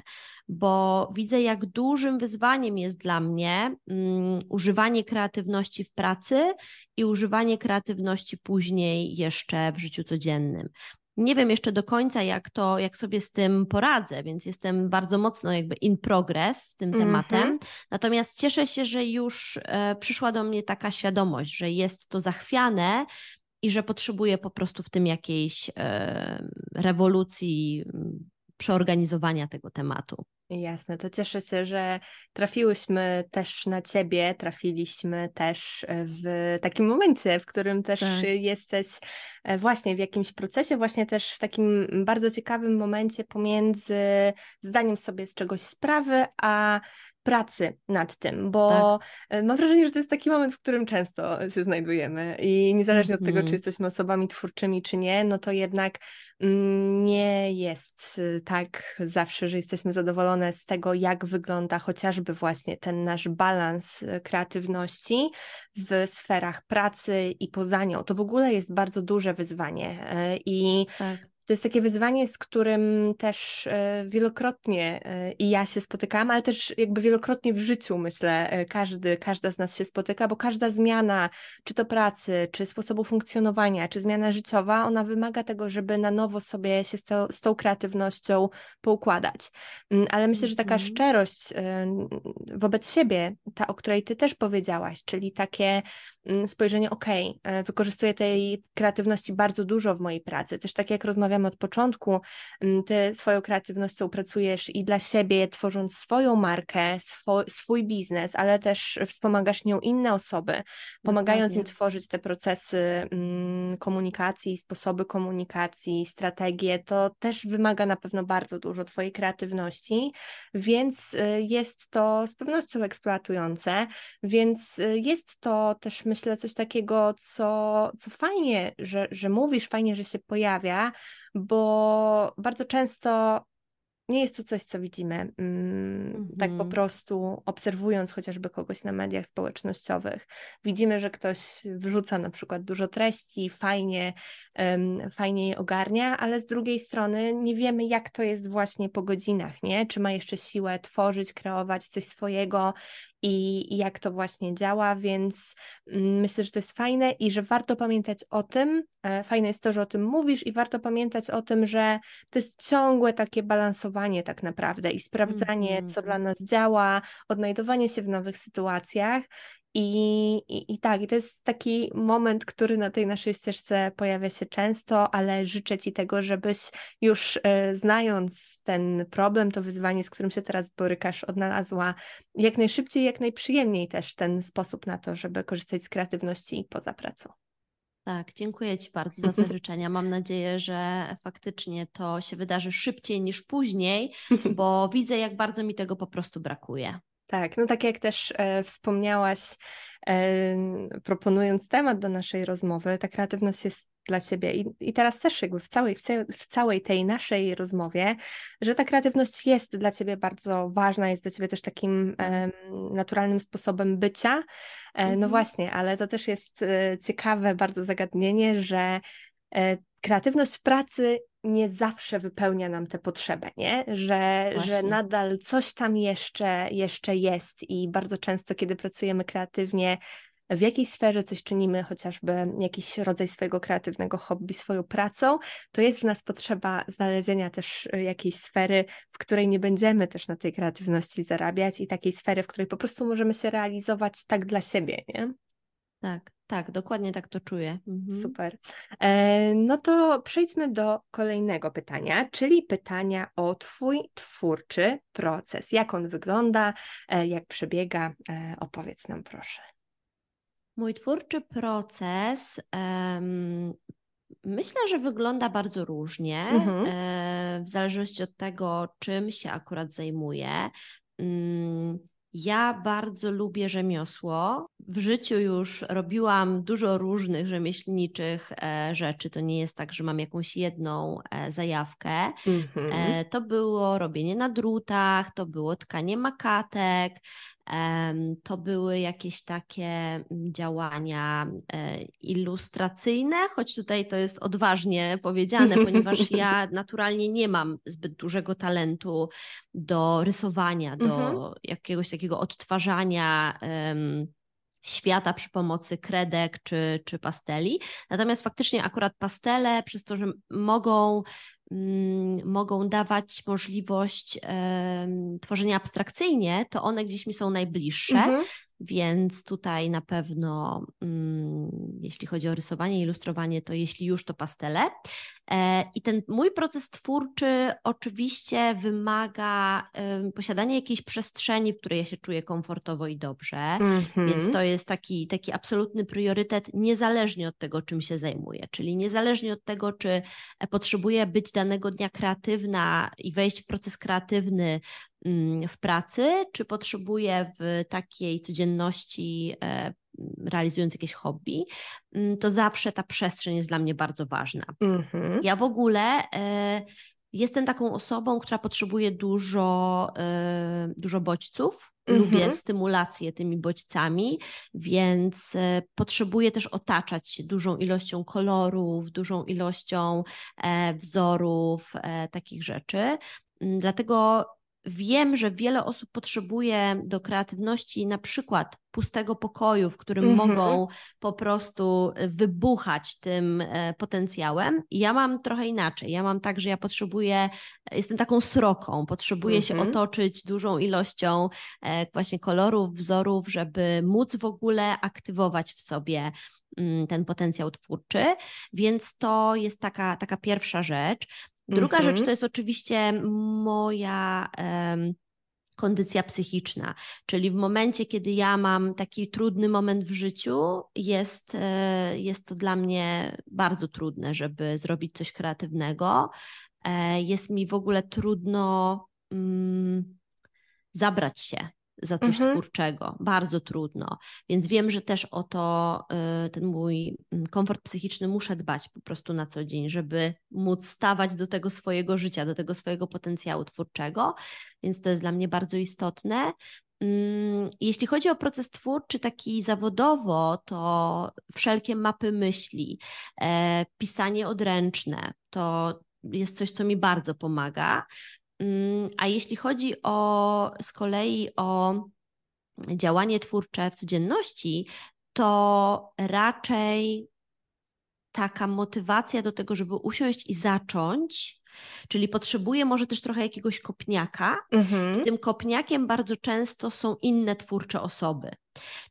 bo widzę, jak dużym wyzwaniem jest dla mnie um, używanie kreatywności w pracy i używanie kreatywności później jeszcze w życiu codziennym. Nie wiem jeszcze do końca, jak to, jak sobie z tym poradzę, więc jestem bardzo mocno jakby in progress z tym mm -hmm. tematem. Natomiast cieszę się, że już e, przyszła do mnie taka świadomość, że jest to zachwiane i że potrzebuję po prostu w tym jakiejś rewolucji, przeorganizowania tego tematu. Jasne, to cieszę się, że trafiłyśmy też na ciebie, trafiliśmy też w takim momencie, w którym też tak. jesteś e, właśnie w jakimś procesie, właśnie też w takim bardzo ciekawym momencie pomiędzy zdaniem sobie z czegoś sprawy, a pracy nad tym, bo tak. mam wrażenie, że to jest taki moment, w którym często się znajdujemy i niezależnie od tego, czy mhm. jesteśmy osobami twórczymi, czy nie, no to jednak mm, nie jest tak zawsze, że jesteśmy z tego, jak wygląda chociażby właśnie ten nasz balans y, kreatywności w sferach pracy i poza nią. To w ogóle jest bardzo duże wyzwanie y, i tak to jest takie wyzwanie, z którym też e, wielokrotnie e, i ja się spotykałam, ale też jakby wielokrotnie w życiu, myślę, e, każdy, każda z nas się spotyka, bo każda zmiana, czy to pracy, czy sposobu funkcjonowania, czy zmiana życiowa, ona wymaga tego, żeby na nowo sobie się z, to, z tą kreatywnością poukładać. Mm, ale myślę, że taka -hmm. szczerość wobec siebie, ta, o której ty też powiedziałaś, czyli takie spojrzenie, ok, e, wykorzystuję tej kreatywności bardzo dużo w mojej pracy. Też tak jak rozmawiamy od początku, mm, ty swoją kreatywnością pracujesz i dla siebie, tworząc swoją markę, swój, swój biznes, ale też wspomagasz nią inne osoby, pomagając Dokładnie. im tworzyć te procesy mm, komunikacji, sposoby komunikacji, strategie. To też wymaga na pewno bardzo dużo twojej kreatywności, więc y, jest to z pewnością eksploatujące, więc y, jest to też myślę coś takiego, co, co fajnie, że, że mówisz, fajnie, że się pojawia, bo bardzo często nie jest to coś, co widzimy mm, tak po mhm. prostu obserwując chociażby kogoś na mediach społecznościowych. Widzimy, że ktoś wrzuca na przykład dużo treści, fajnie, um, fajnie je ogarnia, ale z drugiej strony nie wiemy, jak to jest właśnie po godzinach, nie? Czy ma jeszcze siłę tworzyć, kreować coś swojego i, i jak to właśnie działa, więc mm, myślę, że to jest fajne i że warto pamiętać o tym. E, fajne jest to, że o tym mówisz i warto pamiętać o tym, że to jest ciągłe takie balansowanie tak naprawdę i sprawdzanie, mm -hmm. co dla nas działa, odnajdowanie się w nowych sytuacjach i, i, I, tak, i to jest taki moment, który na tej naszej ścieżce pojawia się często, ale życzę Ci tego, żebyś już e, znając ten problem, to wyzwanie, z którym się teraz borykasz, odnalazła jak najszybciej, jak najprzyjemniej też ten sposób na to, żeby korzystać z kreatywności poza pracą. Tak, dziękuję Ci bardzo za te życzenia. Mam nadzieję, że faktycznie to się wydarzy szybciej niż później, bo widzę, jak bardzo mi tego po prostu brakuje. Tak, no tak jak też e, wspomniałaś, e, proponując temat do naszej rozmowy, ta kreatywność jest dla ciebie i, i teraz też jakby w całej, w całej tej naszej rozmowie, że ta kreatywność jest dla ciebie bardzo ważna, jest dla ciebie też takim e, naturalnym sposobem bycia. E, no mhm. właśnie, ale to też jest e, ciekawe bardzo zagadnienie, że kreatywność w pracy nie zawsze wypełnia nam tę potrzebę, nie? Że, że nadal coś tam jeszcze, jeszcze jest i bardzo często, kiedy pracujemy kreatywnie, w jakiej sferze coś czynimy, chociażby jakiś rodzaj swojego kreatywnego hobby, swoją pracą, to jest w nas potrzeba znalezienia też y, jakiejś sfery, w której nie będziemy też na tej kreatywności zarabiać i takiej sfery, w której po prostu możemy się realizować tak dla siebie, nie? Tak, tak, dokładnie tak to czuję. Mhm. Super. E, no to przejdźmy do kolejnego pytania, czyli pytania o Twój twórczy proces. Jak on wygląda, e, jak przebiega? E, opowiedz nam proszę. Mój twórczy proces um, myślę, że wygląda bardzo różnie, mhm. w zależności od tego, czym się akurat zajmuję. Ja bardzo lubię rzemiosło. W życiu już robiłam dużo różnych rzemieślniczych e, rzeczy. To nie jest tak, że mam jakąś jedną e, zajawkę. Mm-hmm. To było robienie na drutach, to było tkanie makatek, to były jakieś takie mm, działania e, ilustracyjne, choć tutaj to jest odważnie powiedziane, ponieważ ja naturalnie nie mam zbyt dużego talentu do rysowania, do mhm. jakiegoś takiego odtwarzania świata przy pomocy kredek czy, czy pasteli. Natomiast faktycznie akurat pastele, przez to, że mogą mogą dawać możliwość tworzenia abstrakcyjnie, to one gdzieś mi są najbliższe. Mhm. Więc tutaj na pewno, mm, jeśli chodzi o rysowanie, ilustrowanie, to jeśli już to pastele. E, I ten mój proces twórczy oczywiście wymaga posiadania jakiejś przestrzeni, w której ja się czuję komfortowo i dobrze, mm-hmm. więc to jest taki, taki absolutny priorytet, niezależnie od tego, czym się zajmuję, czyli niezależnie od tego, czy e, potrzebuję być danego dnia kreatywna i wejść w proces kreatywny mm, w pracy, czy potrzebuję w takiej codzienności e, realizując jakieś hobby, mm, to zawsze ta przestrzeń jest dla mnie bardzo ważna. Mm-hmm. Ja w ogóle e, jestem taką osobą, która potrzebuje dużo, e, dużo bodźców. Mm-hmm. Lubię stymulację tymi bodźcami, więc potrzebuję też otaczać się dużą ilością kolorów, dużą ilością wzorów, takich rzeczy. Mm, dlatego wiem, że wiele osób potrzebuje do kreatywności na przykład pustego pokoju, w którym mm -hmm. mogą po prostu wybuchać tym e, potencjałem. Ja mam trochę inaczej. Ja mam tak, że ja potrzebuję, jestem taką sroką, potrzebuję mm -hmm. się mhm. otoczyć dużą ilością e, właśnie kolorów, wzorów, żeby móc w ogóle aktywować w sobie mm, ten potencjał twórczy, więc to jest taka, taka pierwsza rzecz. Druga rzecz mhm. to jest oczywiście moja um, kondycja psychiczna, czyli w momencie, kiedy ja mam taki trudny moment w życiu, jest, e, jest to dla mnie bardzo trudne, żeby zrobić coś kreatywnego. E, jest mi w ogóle trudno um, zabrać się za coś mhm. twórczego. Bardzo trudno. Więc wiem, że też o to y, ten mój mm, komfort psychiczny muszę dbać po prostu na co dzień, żeby móc stawać do tego swojego życia, do tego swojego potencjału twórczego. Więc to jest dla mnie bardzo istotne. Mm, jeśli chodzi o proces twórczy taki zawodowo, to wszelkie mapy myśli, e, pisanie odręczne, to jest coś, co mi bardzo pomaga. Mm, a jeśli chodzi o z kolei o działanie twórcze w codzienności, to raczej taka motywacja do tego, żeby usiąść i zacząć, czyli potrzebuję może też trochę jakiegoś kopniaka. Mhm. I tym kopniakiem bardzo często są inne twórcze osoby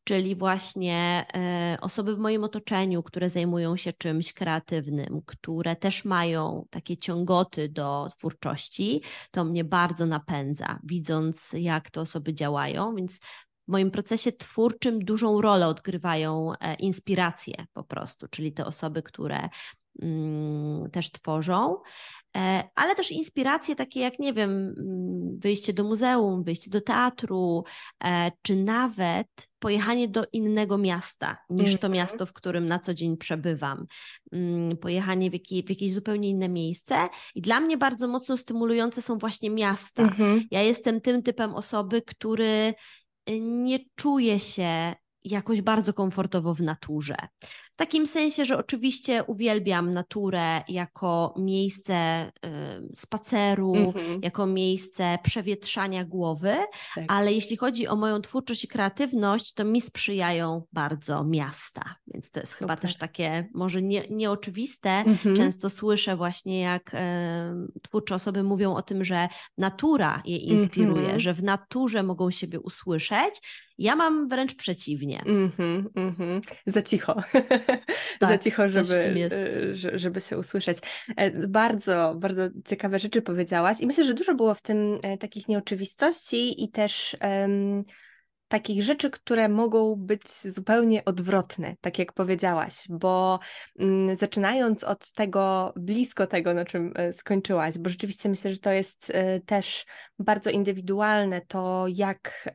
czyli właśnie e, osoby w moim otoczeniu, które zajmują się czymś kreatywnym, które też mają takie ciągoty do twórczości, to mnie bardzo napędza, widząc jak te osoby działają, więc w moim procesie twórczym dużą rolę odgrywają e, inspiracje po prostu, czyli te osoby, które też tworzą. E, ale też inspiracje takie jak, nie wiem, mm, wyjście do muzeum, wyjście do teatru, e, czy nawet pojechanie do innego miasta niż to mhm. miasto, w którym na co dzień przebywam. Mm, pojechanie w, jakie, w jakieś zupełnie inne miejsce. I dla mnie bardzo mocno stymulujące są właśnie miasta. Mhm. Ja jestem tym typem osoby, który y, nie czuje się jakoś bardzo komfortowo w naturze. W takim sensie, że oczywiście uwielbiam naturę jako miejsce y, spaceru, mm-hmm. jako miejsce przewietrzania głowy, tak. ale jeśli chodzi o moją twórczość i kreatywność, to mi sprzyjają bardzo miasta. Więc to jest Super. chyba też takie może nie, nieoczywiste. Mm-hmm. Często słyszę właśnie, jak y, twórcze osoby mówią o tym, że natura je inspiruje, mm-hmm. że w naturze mogą siebie usłyszeć. Ja mam wręcz przeciwnie. Mm-hmm, Za cicho. tak, za cicho, żeby, e, żeby się usłyszeć. E, bardzo, bardzo ciekawe rzeczy powiedziałaś i myślę, że dużo było w tym e, takich nieoczywistości i też um, takich rzeczy, które mogą być zupełnie odwrotne, tak jak powiedziałaś, bo mm, zaczynając od tego, blisko tego, na czym e, skończyłaś, bo rzeczywiście myślę, że to jest e, też bardzo indywidualne, to jak,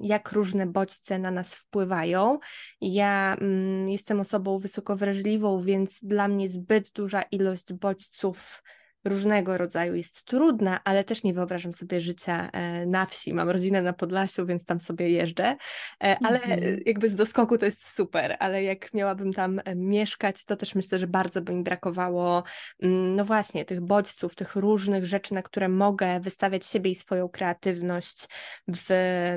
jak różne bodźce na nas wpływają. Ja mm, jestem osobą wysoko wrażliwą, więc dla mnie zbyt duża ilość bodźców różnego rodzaju jest trudna, ale też nie wyobrażam sobie życia e, na wsi. Mam rodzinę na Podlasiu, więc tam sobie jeżdżę, e, ale mm-hmm. jakby z doskoku to jest super, ale jak miałabym tam mieszkać, to też myślę, że bardzo by mi brakowało, mm, no właśnie, tych bodźców, tych różnych rzeczy, na które mogę wystawiać siebie i swoją kreatywność w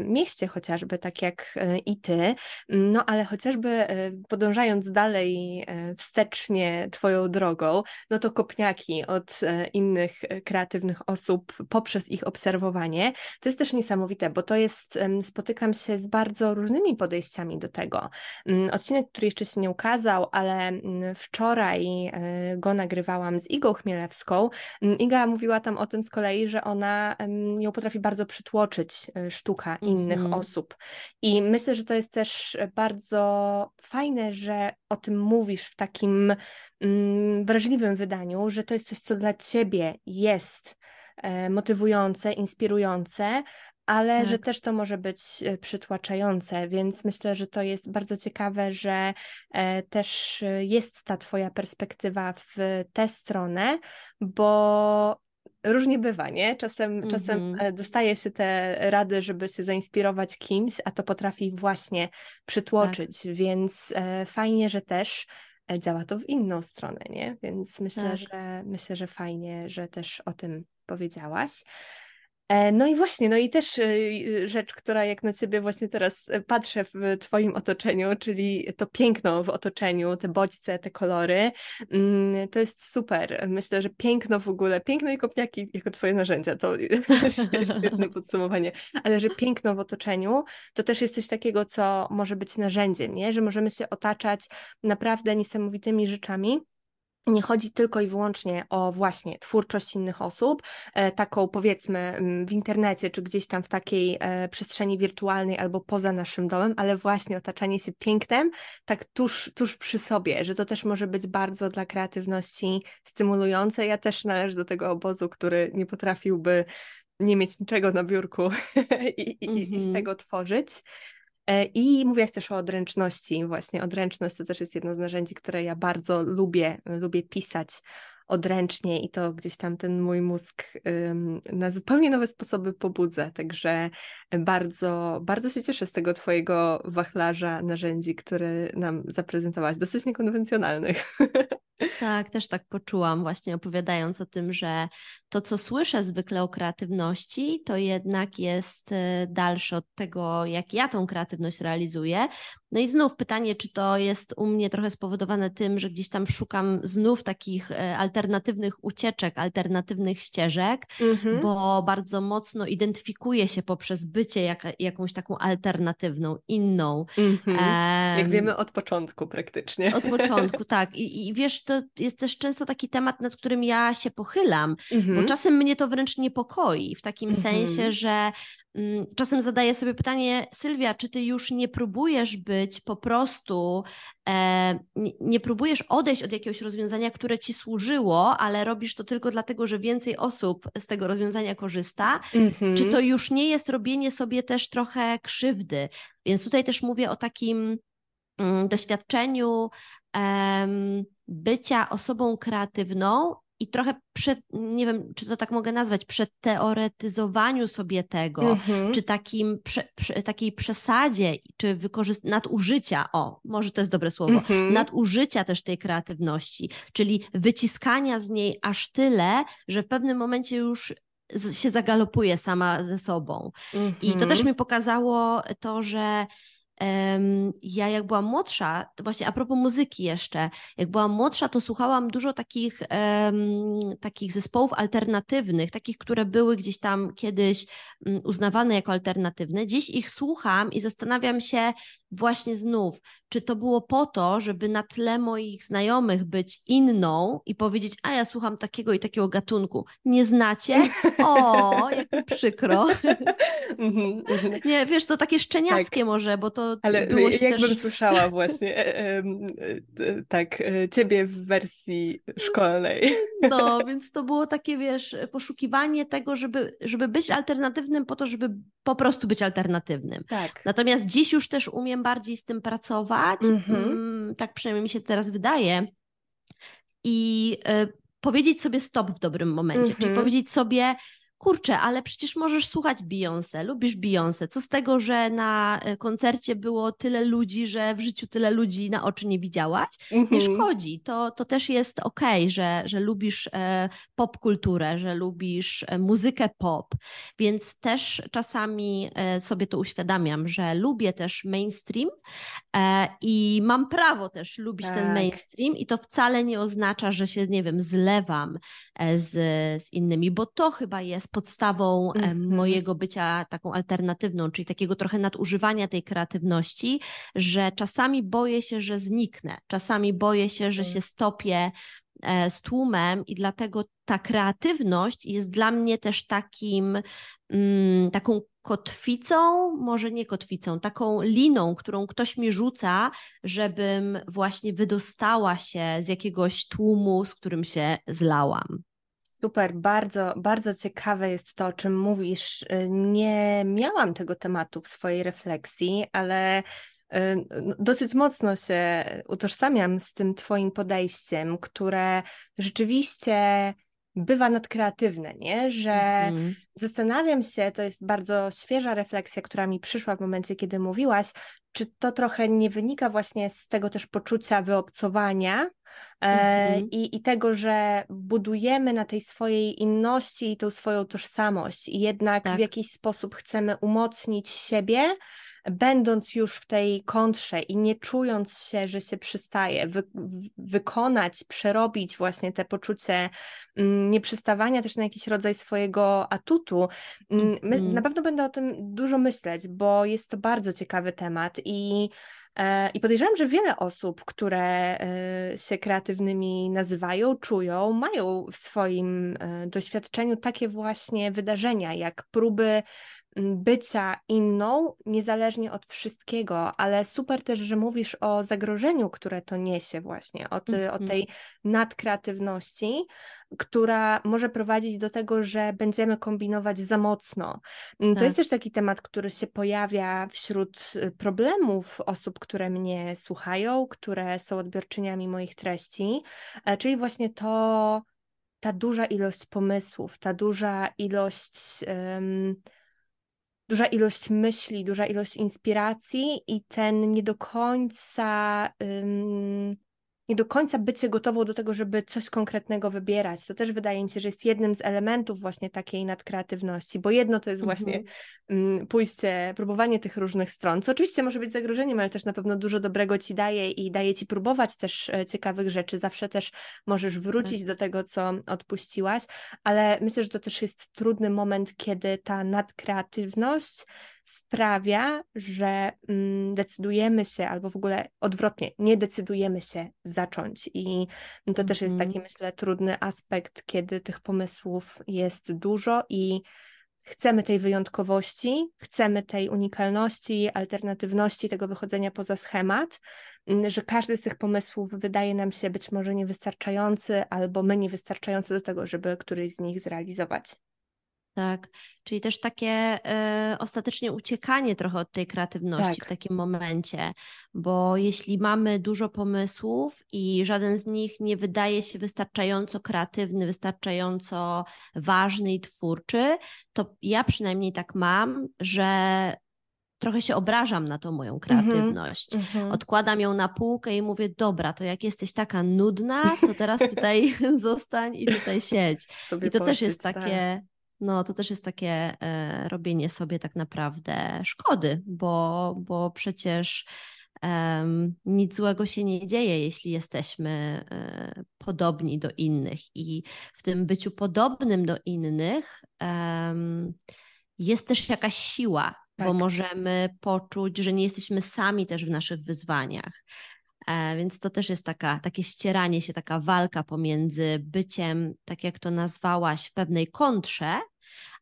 mieście chociażby, tak jak i ty, no ale chociażby podążając dalej wstecznie twoją drogą, no to kopniaki od innych e, kreatywnych osób poprzez ich obserwowanie. To jest też niesamowite, bo to jest, spotykam się z bardzo różnymi podejściami do tego. Mm, odcinek, który jeszcze się nie ukazał, ale mm, wczoraj e, go nagrywałam z Igą Chmielewską. Mm, Iga mówiła tam o tym z kolei, że ona ją potrafi bardzo przytłoczyć e, sztuka innych mm osób. I myślę, że to jest też bardzo fajne, że o tym mówisz w takim Mm, wrażliwym wydaniu, że to jest coś, co dla ciebie jest e, motywujące, inspirujące, ale tak. że też to może być e, przytłaczające, więc myślę, że to jest bardzo ciekawe, że e, też jest ta Twoja perspektywa w tę stronę, bo różnie bywa, nie? Czasem, mm -hmm. czasem mhm. dostaje się te rady, żeby się zainspirować kimś, a to potrafi właśnie przytłoczyć, tak. więc fajnie, że też E, działa to w inną stronę, nie? Więc myślę, tak. że myślę, że fajnie, że też o tym powiedziałaś. E, no i właśnie, no i też e, rzecz, która jak na ciebie właśnie teraz e, patrzę w twoim otoczeniu, czyli to piękno w otoczeniu, te bodźce, te kolory, mm, to jest super. Myślę, że piękno w ogóle, piękno i kopniaki jako twoje narzędzia, to świetne podsumowanie, ale że piękno w otoczeniu, to też jest coś takiego, co może być narzędziem, nie? że możemy się otaczać naprawdę niesamowitymi rzeczami, nie chodzi tylko i wyłącznie o właśnie twórczość innych osób, e, taką powiedzmy w internecie, czy gdzieś tam w takiej e, przestrzeni wirtualnej albo poza naszym domem, ale właśnie otaczanie się pięknem tak tuż, tuż przy sobie, że to też może być bardzo dla kreatywności stymulujące. Ja też należę do tego obozu, który nie potrafiłby nie mieć niczego na biurku i, i, mm -hmm. i z mhm. tego tworzyć. E, I mówiłaś też o odręczności. Właśnie odręczność to też jest jedno z narzędzi, które ja bardzo lubię, lubię pisać odręcznie i to gdzieś tam ten mój mózg na zupełnie nowe sposoby pobudza. Także bardzo, bardzo się cieszę z tego Twojego wachlarza narzędzi, który nam zaprezentowałaś, dosyć niekonwencjonalnych. Tak, też tak poczułam właśnie opowiadając o tym, że to, co słyszę zwykle o kreatywności, to jednak jest y, dalsze od tego, jak ja tą kreatywność realizuję. No i znów pytanie, czy to jest u mnie trochę spowodowane tym, że gdzieś tam szukam znów takich y, alternatywnych ucieczek, alternatywnych ścieżek, mm-hmm. bo bardzo mocno identyfikuję się poprzez bycie jak, jakąś taką alternatywną, inną. Mm-hmm. Jak wiemy od początku praktycznie. Od początku, tak. I, I wiesz, to jest też często taki temat, nad którym ja się pochylam, mm-hmm. Bo mhm. czasem mnie to wręcz niepokoi, w takim mm-hmm. sensie, że mm, czasem zadaję sobie pytanie, Sylwia, czy ty już nie próbujesz być po prostu, e, nie, próbujesz odejść od jakiegoś rozwiązania, które ci służyło, ale robisz to tylko dlatego, że więcej osób z tego rozwiązania korzysta? Mm-hmm. Czy to już nie jest robienie sobie też trochę krzywdy? Więc tutaj też mówię o takim mm, doświadczeniu bycia osobą kreatywną i trochę przed, nie wiem, czy to tak mogę nazwać, przeteoretyzowaniu sobie tego, mm-hmm. czy takim, prze, prze, takiej przesadzie, czy wykorzyst- nadużycia, o, może to jest dobre słowo, mm-hmm. nadużycia też tej kreatywności, czyli wyciskania z niej aż tyle, że w pewnym momencie już się zagalopuje sama ze sobą. Mm-hmm. I to też mhm. mi pokazało to, że ja jak byłam młodsza, to właśnie a propos muzyki jeszcze, jak byłam młodsza, to słuchałam dużo takich, um, takich zespołów alternatywnych, takich, które były gdzieś tam kiedyś um, uznawane jako alternatywne. Dziś ich słucham i zastanawiam się właśnie znów, czy to było po to, żeby na tle moich znajomych być inną i powiedzieć, a ja słucham takiego i takiego gatunku. Nie znacie? O, jak przykro. Mhm, mhm. Nie, wiesz, to takie szczeniackie tak. może, bo to Ale było się jakbym też... słyszała właśnie e, e, e, tak, ciebie w wersji szkolnej. No, więc to było takie, wiesz, poszukiwanie tego, żeby, żeby być alternatywnym po to, żeby po prostu być alternatywnym. Tak. Natomiast dziś już też umiem bardziej z tym pracować, mhm. mm tak przynajmniej mi się teraz wydaje, i y, powiedzieć sobie stop w dobrym momencie, -hmm. czyli mhm. powiedzieć sobie, kurczę, ale przecież możesz słuchać Beyoncé, lubisz Beyoncé. Co z tego, że na e, koncercie było tyle ludzi, że w życiu tyle ludzi na oczy nie widziałaś? Mm -hmm. Nie mhm. szkodzi. To, to też jest okej, okay, że, że lubisz e, pop kulturę, że lubisz e, muzykę pop. Więc też czasami sobie to uświadamiam, że lubię też mainstream i mam prawo też lubić tak. ten mainstream i to wcale nie oznacza, że się, nie wiem, zlewam z, z innymi, bo to chyba jest jest podstawą mm-hmm. mojego bycia taką alternatywną, czyli takiego trochę nadużywania tej kreatywności, że czasami boję się, że zniknę, czasami boję się, że mm. się stopię e, z tłumem i dlatego ta kreatywność jest dla mnie też takim, mm, taką kotwicą, może nie kotwicą, taką liną, którą ktoś mi rzuca, żebym właśnie wydostała się z jakiegoś tłumu, z którym się zlałam. Super, bardzo, bardzo ciekawe jest to, o czym mówisz. Y, nie miałam tego tematu w swojej refleksji, ale y, no, dosyć mocno się utożsamiam z tym Twoim podejściem, które rzeczywiście bywa nadkreatywne, nie? Że mm. zastanawiam się, to jest bardzo świeża refleksja, która mi przyszła w momencie, kiedy mówiłaś, czy to trochę nie wynika właśnie z tego też poczucia wyobcowania mm-hmm. i, i tego, że budujemy na tej swojej inności i tą swoją tożsamość i jednak tak. w jakiś sposób chcemy umocnić siebie, będąc już w tej kontrze i nie czując się, że się przystaje, wy, wykonać, przerobić właśnie te poczucie mm, nieprzystawania też na jakiś rodzaj swojego atutu. Mm, my, mm. Na pewno będę o tym dużo myśleć, bo jest to bardzo ciekawy temat i e, i podejrzewam, że wiele osób, które e, się kreatywnymi nazywają, czują, mają w swoim e, doświadczeniu takie właśnie wydarzenia, jak próby bycia inną, niezależnie od wszystkiego, ale super też, że mówisz o zagrożeniu, które to niesie właśnie, o, ty, mm -hmm. o mhm. tej nadkreatywności, która może prowadzić do tego, że będziemy kombinować za mocno. Tak. To jest też taki temat, który się pojawia wśród y, problemów osób, które mnie słuchają, które są odbiorczyniami moich treści, e, czyli właśnie to, ta duża ilość pomysłów, ta duża ilość. Um, duża ilość myśli, duża ilość inspiracji i ten nie do końca nie do końca bycie gotową do tego, żeby coś konkretnego wybierać. To też wydaje mi się, że jest jednym z elementów właśnie takiej nadkreatywności, bo jedno to jest właśnie mm, pójście, próbowanie tych różnych stron, co oczywiście może być zagrożeniem, ale też na pewno dużo dobrego ci daje i daje ci próbować też e, ciekawych rzeczy. Zawsze też możesz wrócić tak. do tego, co odpuściłaś, ale myślę, że to też jest trudny moment, kiedy ta nadkreatywność sprawia, że mm, decydujemy się, albo w ogóle odwrotnie, nie decydujemy się zacząć. I to mm -hmm. też jest taki, mhm. myślę, trudny aspekt, kiedy tych pomysłów jest dużo i chcemy tej wyjątkowości, chcemy tej unikalności, alternatywności, tego wychodzenia poza schemat, mm, że każdy z tych pomysłów wydaje nam się być może niewystarczający, albo my niewystarczający do tego, żeby któryś z nich zrealizować. Tak, czyli też takie y, ostatecznie uciekanie trochę od tej kreatywności tak. w takim momencie, bo jeśli mamy dużo pomysłów i żaden z nich nie wydaje się wystarczająco kreatywny, wystarczająco ważny i twórczy, to ja przynajmniej tak mam, że trochę się obrażam na tą moją mhm, kreatywność. Mm -hmm. Odkładam ją na półkę i mówię, dobra, to jak jesteś taka nudna, to teraz tutaj zostań i tutaj siedź. Sobie I to też jest takie, tak no to też jest takie e, robienie sobie tak naprawdę szkody, bo, bo przecież e, nic złego się nie dzieje, jeśli jesteśmy e, podobni do innych. I w tym byciu podobnym do innych jest też jakaś siła, tak. bo możemy poczuć, że nie jesteśmy sami też w naszych wyzwaniach. E, więc to też jest taka, takie ścieranie się, taka walka pomiędzy byciem, tak jak to nazwałaś, w pewnej kontrze,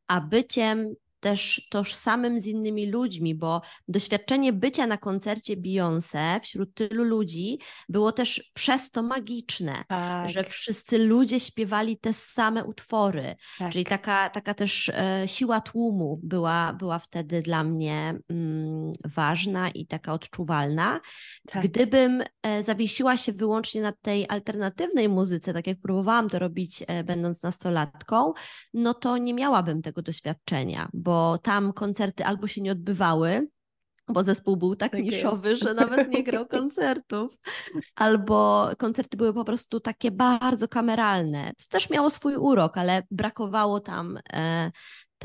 a byciem też tożsamym z innymi ludźmi, bo doświadczenie bycia na koncercie Beyoncé wśród tylu ludzi było też przez to magiczne, tak. że wszyscy ludzie śpiewali te same utwory, tak. czyli taka, taka też e, siła tłumu była, była wtedy dla mnie mm, ważna i taka odczuwalna. Tak. Gdybym e, zawiesiła się wyłącznie na tej alternatywnej muzyce, tak jak próbowałam to robić e, będąc nastolatką, no to nie miałabym tego doświadczenia, bo bo tam koncerty albo się nie odbywały, bo zespół był tak, tak niszowy, jest. że nawet nie grał koncertów, albo koncerty były po prostu takie bardzo kameralne. To też miało swój urok, ale brakowało tam e,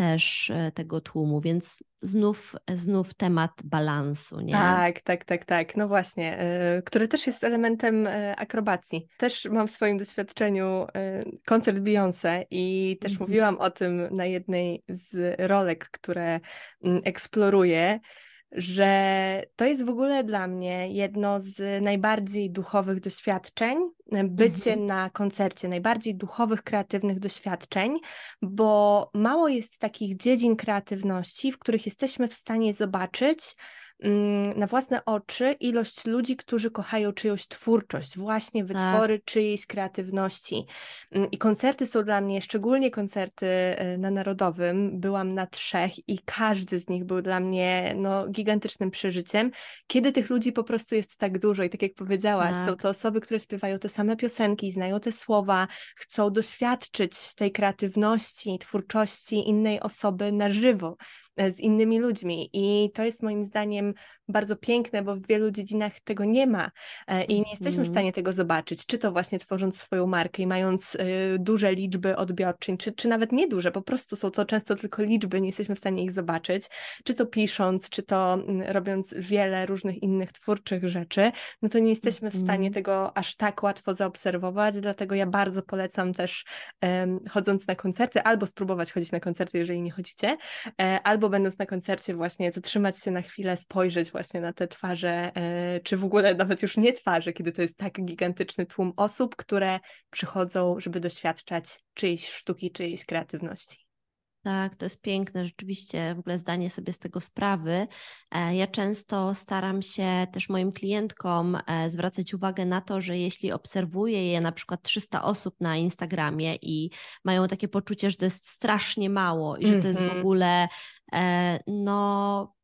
też e, tego tłumu, więc znów, znów temat balansu, nie? Tak, tak, tak, tak. No właśnie, yy, który też jest elementem yy, akrobacji. Też mam w swoim doświadczeniu koncert Beyoncé i też -hmm. mówiłam o tym na jednej z rolek, które mm, eksploruję że to jest w ogóle dla mnie jedno z najbardziej duchowych doświadczeń, bycie mhm. na koncercie, najbardziej duchowych, kreatywnych doświadczeń, bo mało jest takich dziedzin kreatywności, w których jesteśmy w stanie zobaczyć, na własne oczy ilość ludzi, którzy kochają czyjąś twórczość, właśnie wytwory tak. czyjejś kreatywności. Mm, I koncerty są dla mnie, szczególnie koncerty e, na Narodowym, byłam na trzech i każdy z nich był dla mnie no, gigantycznym przeżyciem, kiedy tych ludzi po prostu jest tak dużo i tak jak powiedziałaś, tak. są to osoby, które śpiewają te same piosenki, znają te słowa, chcą doświadczyć tej kreatywności, twórczości innej osoby na żywo. E, z innymi ludźmi. I to jest moim zdaniem bardzo piękne, bo w wielu dziedzinach tego nie ma e, i nie jesteśmy w mhm. stanie tego zobaczyć, czy to właśnie tworząc swoją markę i mając e, duże liczby odbiorczyń, czy, czy nawet nieduże, po prostu są to często tylko liczby, nie jesteśmy w stanie ich zobaczyć, czy to pisząc, czy to mm, robiąc wiele różnych innych twórczych rzeczy, no to nie jesteśmy w stanie mhm. tego aż tak łatwo zaobserwować, dlatego ja bardzo polecam też um, chodząc na koncerty, albo spróbować chodzić na koncerty, jeżeli nie chodzicie, albo będąc na koncercie właśnie zatrzymać się na chwilę, spojrzeć właśnie na te twarze, e, czy w ogóle nawet już nie twarze, kiedy to jest tak gigantyczny tłum osób, które przychodzą, żeby doświadczać czyjejś sztuki, czyjejś kreatywności. Tak, to jest piękne, rzeczywiście w ogóle zdanie sobie z tego sprawy. E, ja często staram się też moim klientkom e, zwracać uwagę na to, że jeśli obserwuję je na przykład 300 osób na Instagramie i mają takie poczucie, że to jest strasznie mało i że to jest w mhm. ogóle no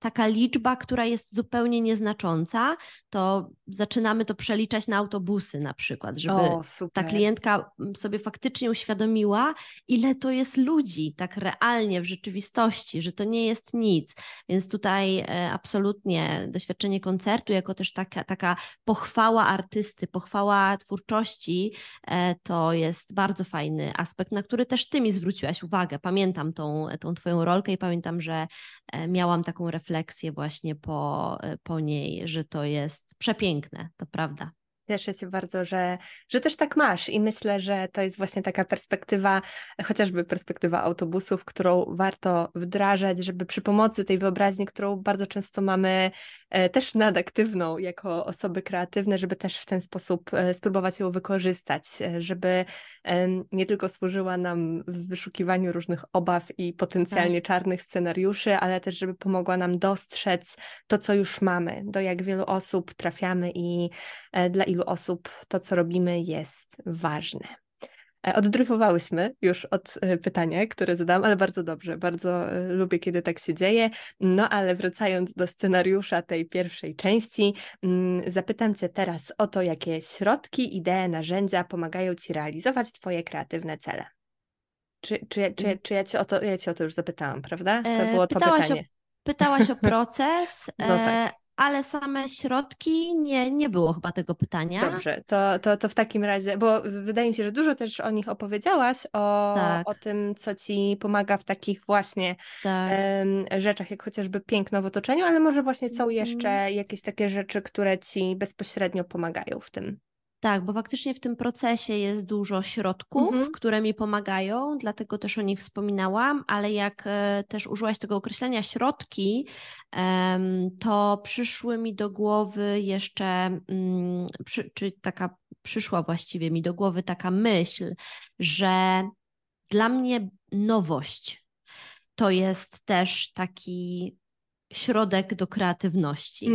taka liczba, która jest zupełnie nieznacząca, to zaczynamy to przeliczać na autobusy na przykład, żeby o, ta klientka sobie faktycznie uświadomiła, ile to jest ludzi tak realnie w rzeczywistości, że to nie jest nic. Więc tutaj e, absolutnie doświadczenie koncertu, jako też taka, taka pochwała artysty, pochwała twórczości, e, to jest bardzo fajny aspekt, na który też ty mi zwróciłaś uwagę. Pamiętam tą, tą twoją rolkę i pamiętam, że e, miałam taką refleksję refleksję właśnie po, po niej, że to jest przepiękne, to prawda. Cieszę się bardzo, że, że też tak masz i myślę, że to jest właśnie taka perspektywa, chociażby perspektywa autobusów, którą warto wdrażać, żeby przy pomocy tej wyobraźni, którą bardzo często mamy e, też nadaktywną jako osoby kreatywne, żeby też w ten sposób e, spróbować ją wykorzystać, e, żeby nie tylko służyła nam w wyszukiwaniu różnych obaw i potencjalnie tak. czarnych scenariuszy, ale też żeby pomogła nam dostrzec to, co już mamy, do jak wielu osób trafiamy i dla ilu osób to, co robimy, jest ważne. E, oddryfowałyśmy już od e, pytania, które zadam, ale bardzo dobrze, bardzo e, lubię, kiedy tak się dzieje. No ale wracając do scenariusza tej pierwszej części, mm, zapytam Cię teraz o to, jakie środki, idee, narzędzia pomagają Ci realizować Twoje kreatywne cele. Czy, czy, czy, czy ja, cię o to, ja Cię o to już zapytałam, prawda? To było to pytałaś pytanie. O, pytałaś o proces, no tak ale same środki nie, nie było chyba tego pytania. Dobrze, to, to, to w takim razie, bo wydaje mi się, że dużo też o nich opowiedziałaś, o, tak. o tym, co ci pomaga w takich właśnie tak. um, rzeczach, jak chociażby piękno w otoczeniu, ale może właśnie są mhm. jeszcze jakieś takie rzeczy, które ci bezpośrednio pomagają w tym. Tak, bo faktycznie w tym procesie jest dużo środków, mhm. które mi pomagają, dlatego też o nich wspominałam, ale jak e, też użyłaś tego określenia środki, to przyszły mi do głowy jeszcze, mm, czy taka przyszła właściwie mi do głowy taka myśl, że dla mnie nowość to jest też taki środek do kreatywności.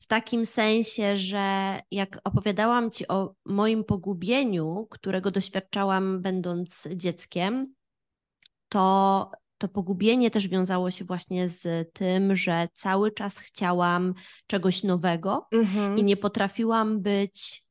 Mhm takim sensie, że jak opowiadałam Ci o moim pogubieniu, którego doświadczałam będąc dzieckiem, to to pogubienie też wiązało się właśnie z tym, że cały czas chciałam czegoś nowego mhm. i nie potrafiłam być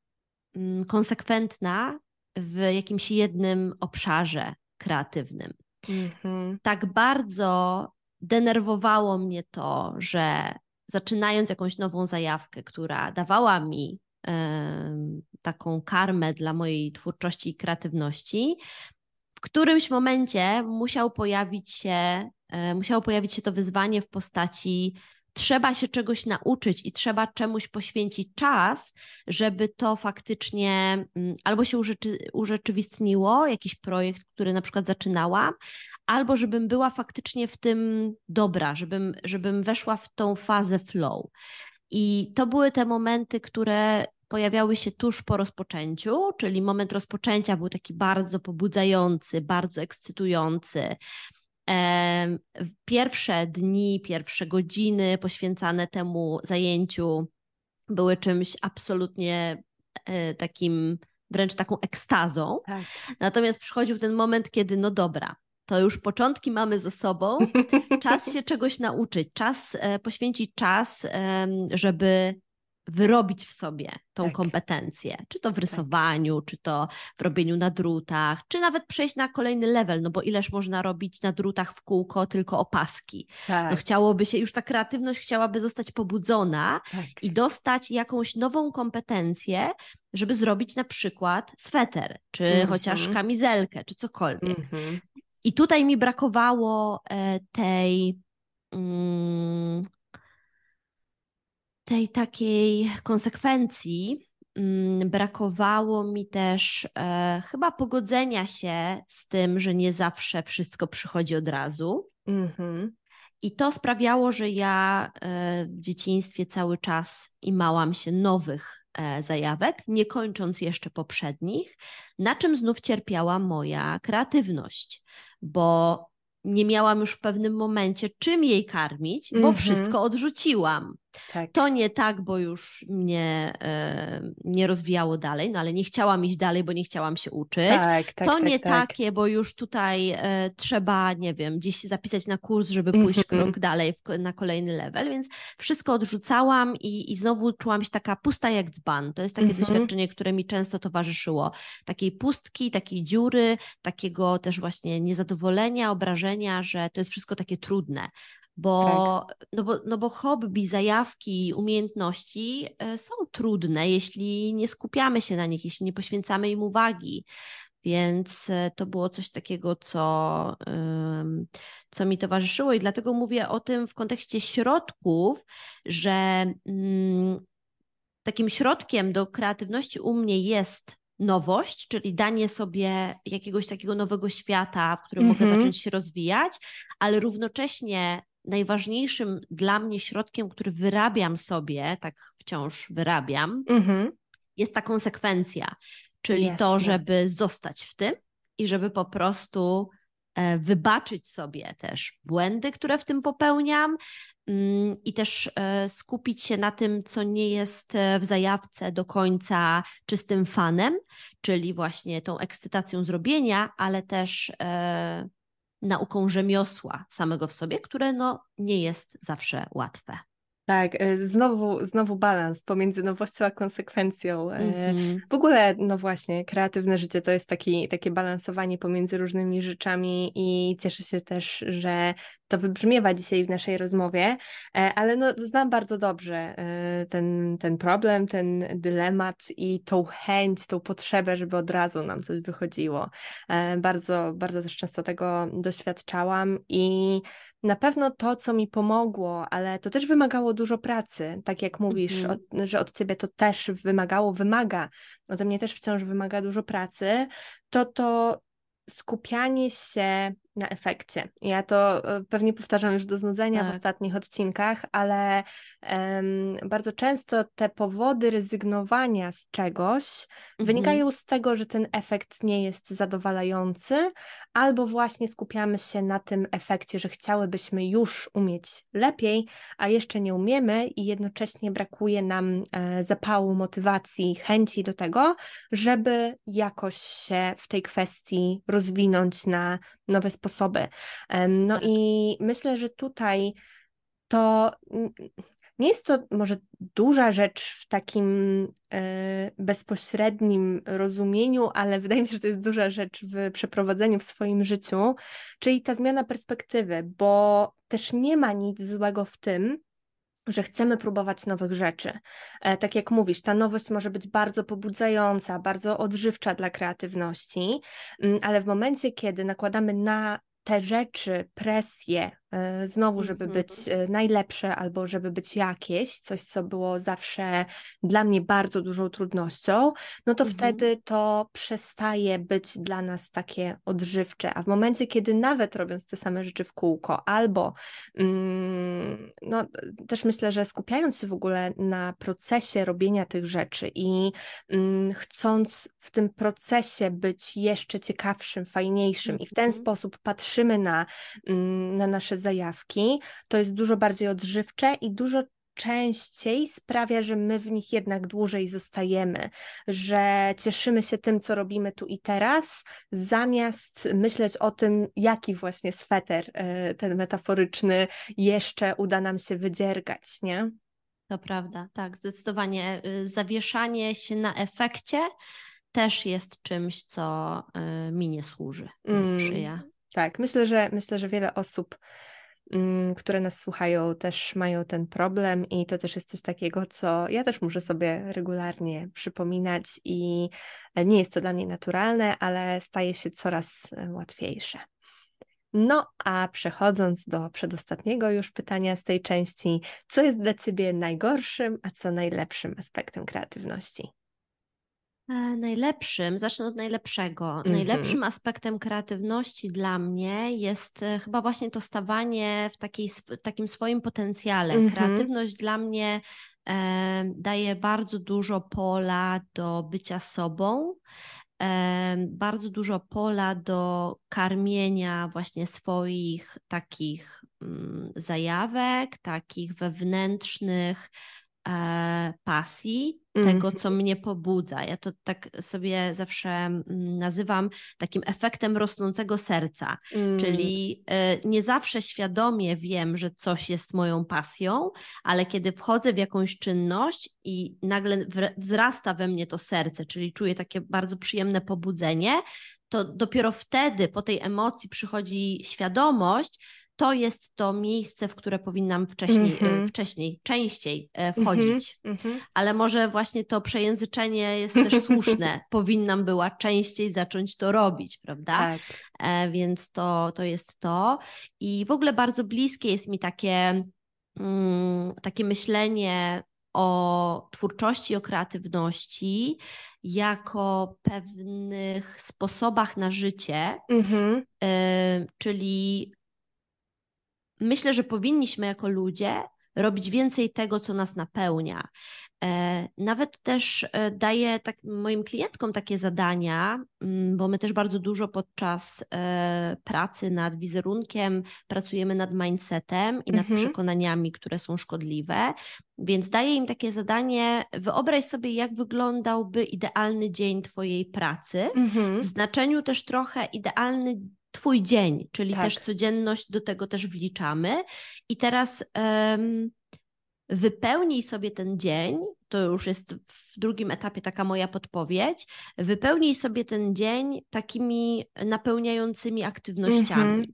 mm, konsekwentna w jakimś jednym obszarze kreatywnym. Mhm. Tak bardzo denerwowało mnie to, że zaczynając jakąś nową zajawkę, która dawała mi taką karmę dla mojej twórczości i kreatywności, w którymś momencie musiał pojawić się, e, musiało pojawić się to wyzwanie w postaci trzeba się czegoś nauczyć i trzeba czemuś poświęcić czas, żeby to faktycznie mm, albo się urzeczy, urzeczywistniło, jakiś projekt, który na przykład zaczynałam, albo żebym była faktycznie w tym dobra, żebym, żebym weszła w tą fazę flow. I to były te momenty, które pojawiały się tuż po rozpoczęciu, czyli moment rozpoczęcia był taki bardzo pobudzający, bardzo ekscytujący. Pierwsze dni, pierwsze godziny poświęcane temu zajęciu były czymś absolutnie e, takim, wręcz taką ekstazą. Tak. Natomiast przychodził ten moment, kiedy no dobra, to już początki mamy ze sobą, czas się czegoś nauczyć, czas e, poświęcić czas, żeby wyrobić w sobie tą tak. kompetencję, czy to w tak. rysowaniu, tak. czy to w robieniu na drutach, czy nawet przejść na kolejny level, no bo ileż można robić na drutach w kółko tylko opaski. No tak. No chciałoby się, już ta kreatywność chciałaby zostać pobudzona tak. i dostać jakąś nową kompetencję, żeby zrobić na przykład sweter, czy mm -hmm. chociaż kamizelkę, czy cokolwiek. Mm -hmm. I tutaj mi brakowało e, tej mm, tej takiej konsekwencji mm, brakowało mi też e, chyba pogodzenia się z tym, że nie zawsze wszystko przychodzi od razu. Mm-hmm. I to sprawiało, że ja e, w dzieciństwie cały czas imałam się nowych e, zajawek, nie kończąc jeszcze poprzednich, na czym znów cierpiała moja kreatywność, bo nie miałam już w pewnym momencie czym jej karmić, bo mm-hmm. wszystko odrzuciłam. Tak. To nie tak, bo już mnie e, nie rozwijało dalej, no ale nie chciałam iść dalej, bo nie chciałam się uczyć. Tak, tak, to tak, nie tak. takie, bo już tutaj e, trzeba, nie wiem, gdzieś się na kurs, żeby pójść mm-hmm. krok dalej w, na kolejny level, więc wszystko odrzucałam i, i znowu czułam się taka pusta jak dzban. To jest takie mm-hmm. doświadczenie, które mi często towarzyszyło. Takiej pustki, takiej dziury, takiego też właśnie niezadowolenia, obrażenia, że to jest wszystko takie trudne bo, tak. no, bo, no bo hobby, zajawki, umiejętności e, są trudne, jeśli nie skupiamy się na nich, jeśli nie poświęcamy im uwagi. Więc e, to było coś takiego, co, co mi towarzyszyło, i dlatego mówię o tym w kontekście środków, że mm, takim środkiem do kreatywności u mnie jest nowość, czyli danie sobie jakiegoś takiego nowego świata, w którym mm -hmm. mogę mhm. zacząć się rozwijać, ale równocześnie najważniejszym dla mnie środkiem, który wyrabiam sobie, tak wciąż wyrabiam, mhm. jest ta konsekwencja, czyli Jasne. to, żeby zostać w tym i żeby po prostu e, wybaczyć sobie też błędy, które w tym popełniam mm, i też e, skupić się na tym, co nie jest e, w zajawce do końca czystym fanem, czyli właśnie tą ekscytacją zrobienia, ale też nauką rzemiosła samego w sobie, które no, nie jest zawsze łatwe. Tak, e, znowu, znowu balans pomiędzy nowością a konsekwencją. Mm-hmm. W ogóle, no właśnie, kreatywne życie to jest taki, takie balansowanie pomiędzy różnymi rzeczami i cieszę się też, że to wybrzmiewa dzisiaj w naszej rozmowie, e, ale no, znam bardzo dobrze ten, ten problem, ten dylemat i tą chęć, tą potrzebę, żeby od razu nam coś wychodziło. Bardzo, bardzo też często tego doświadczałam i na pewno to, co mi pomogło, ale to też wymagało dużo pracy, tak jak mówisz, mm od, że od ciebie to też wymagało, wymaga, ode mnie też wciąż wymaga dużo pracy, to to skupianie się na efekcie. Ja to e, pewnie powtarzam już do znudzenia tak. w ostatnich odcinkach, ale um, bardzo często te powody rezygnowania z czegoś mhm. wynikają z tego, że ten efekt nie jest zadowalający, albo właśnie skupiamy się na tym efekcie, że chciałybyśmy już umieć lepiej, a jeszcze nie umiemy i jednocześnie brakuje nam e, zapału, motywacji, chęci do tego, żeby jakoś się w tej kwestii rozwinąć na nowe sposoby. No tak. i myślę, że tutaj to nie jest to może duża rzecz w takim e, bezpośrednim rozumieniu, ale wydaje mi się, że to jest duża rzecz w przeprowadzeniu w swoim życiu, czyli ta zmiana perspektywy, bo też nie ma nic złego w tym, że chcemy próbować nowych rzeczy. E, tak jak mówisz, ta nowość może być bardzo pobudzająca, bardzo odżywcza dla kreatywności, mm, ale w momencie, kiedy nakładamy na te rzeczy presję znowu, żeby -hmm. być e, najlepsze albo żeby być jakieś, coś, co było zawsze dla mnie bardzo dużą trudnością, no to -hmm. wtedy to przestaje być dla nas takie odżywcze. A w momencie, kiedy nawet robiąc te same rzeczy w kółko, albo mm, no, też myślę, że skupiając się w ogóle na procesie robienia tych rzeczy i mm, chcąc w tym procesie być jeszcze ciekawszym, fajniejszym -hmm. i w ten mhm. sposób patrzymy na, mm, na nasze zajawki, to jest dużo bardziej odżywcze i dużo częściej sprawia, że my w nich jednak dłużej zostajemy, że cieszymy się tym, co robimy tu i teraz, zamiast myśleć o tym, jaki właśnie sweter, e, ten metaforyczny, jeszcze uda nam się wydziergać, nie? To prawda, tak, zdecydowanie. Y, zawieszanie się na efekcie też jest czymś, co y, mi nie służy, nie mm, sprzyja. Tak, myślę, że myślę, że wiele osób, mm, które nas słuchają, też mają ten problem i to też jest coś takiego, co ja też muszę sobie regularnie przypominać i nie jest to dla mnie naturalne, ale staje się coraz e, łatwiejsze. No, a przechodząc do przedostatniego już pytania z tej części, co jest dla Ciebie najgorszym, a co najlepszym aspektem kreatywności? E, najlepszym, zacznę od najlepszego. Mm -hmm. Najlepszym aspektem kreatywności dla mnie jest e, chyba właśnie to stawanie w, takiej, w takim swoim potencjale. Mm -hmm. Kreatywność dla mnie e, daje bardzo dużo pola do bycia sobą, e, bardzo dużo pola do karmienia właśnie swoich takich mm, zajawek, takich wewnętrznych pasji, tego, co mnie pobudza. Ja to tak sobie zawsze mm, nazywam takim efektem rosnącego serca, mm. czyli y, nie zawsze świadomie wiem, że coś jest moją pasją, ale kiedy wchodzę w jakąś czynność i nagle wzrasta we mnie to serce, czyli czuję takie bardzo przyjemne pobudzenie, to dopiero wtedy po tej emocji przychodzi świadomość, to jest to miejsce, w które powinnam wcześniej, mm -hmm. wcześniej częściej e, wchodzić. Mm -hmm. Ale może właśnie to przejęzyczenie jest też słuszne. Powinnam była częściej zacząć to robić, prawda? Tak. E, więc to, to jest to. I w ogóle bardzo bliskie jest mi takie, mm, takie myślenie o twórczości, o kreatywności jako pewnych sposobach na życie, mm -hmm. y, czyli myślę, że powinniśmy jako ludzie robić więcej tego, co nas napełnia. E, nawet też e, daję tak moim klientkom takie zadania, mm, bo my też bardzo dużo podczas e, pracy nad wizerunkiem pracujemy nad mindsetem i nad mhm. przekonaniami, które są szkodliwe. Więc daję im takie zadanie: wyobraź sobie, jak wyglądałby idealny dzień Twojej pracy, mhm. w znaczeniu też trochę idealny Twój dzień, czyli tak. też codzienność do tego też wliczamy. I teraz um, wypełnij sobie ten dzień, to już jest w drugim etapie taka moja podpowiedź, wypełnij sobie ten dzień takimi napełniającymi aktywnościami.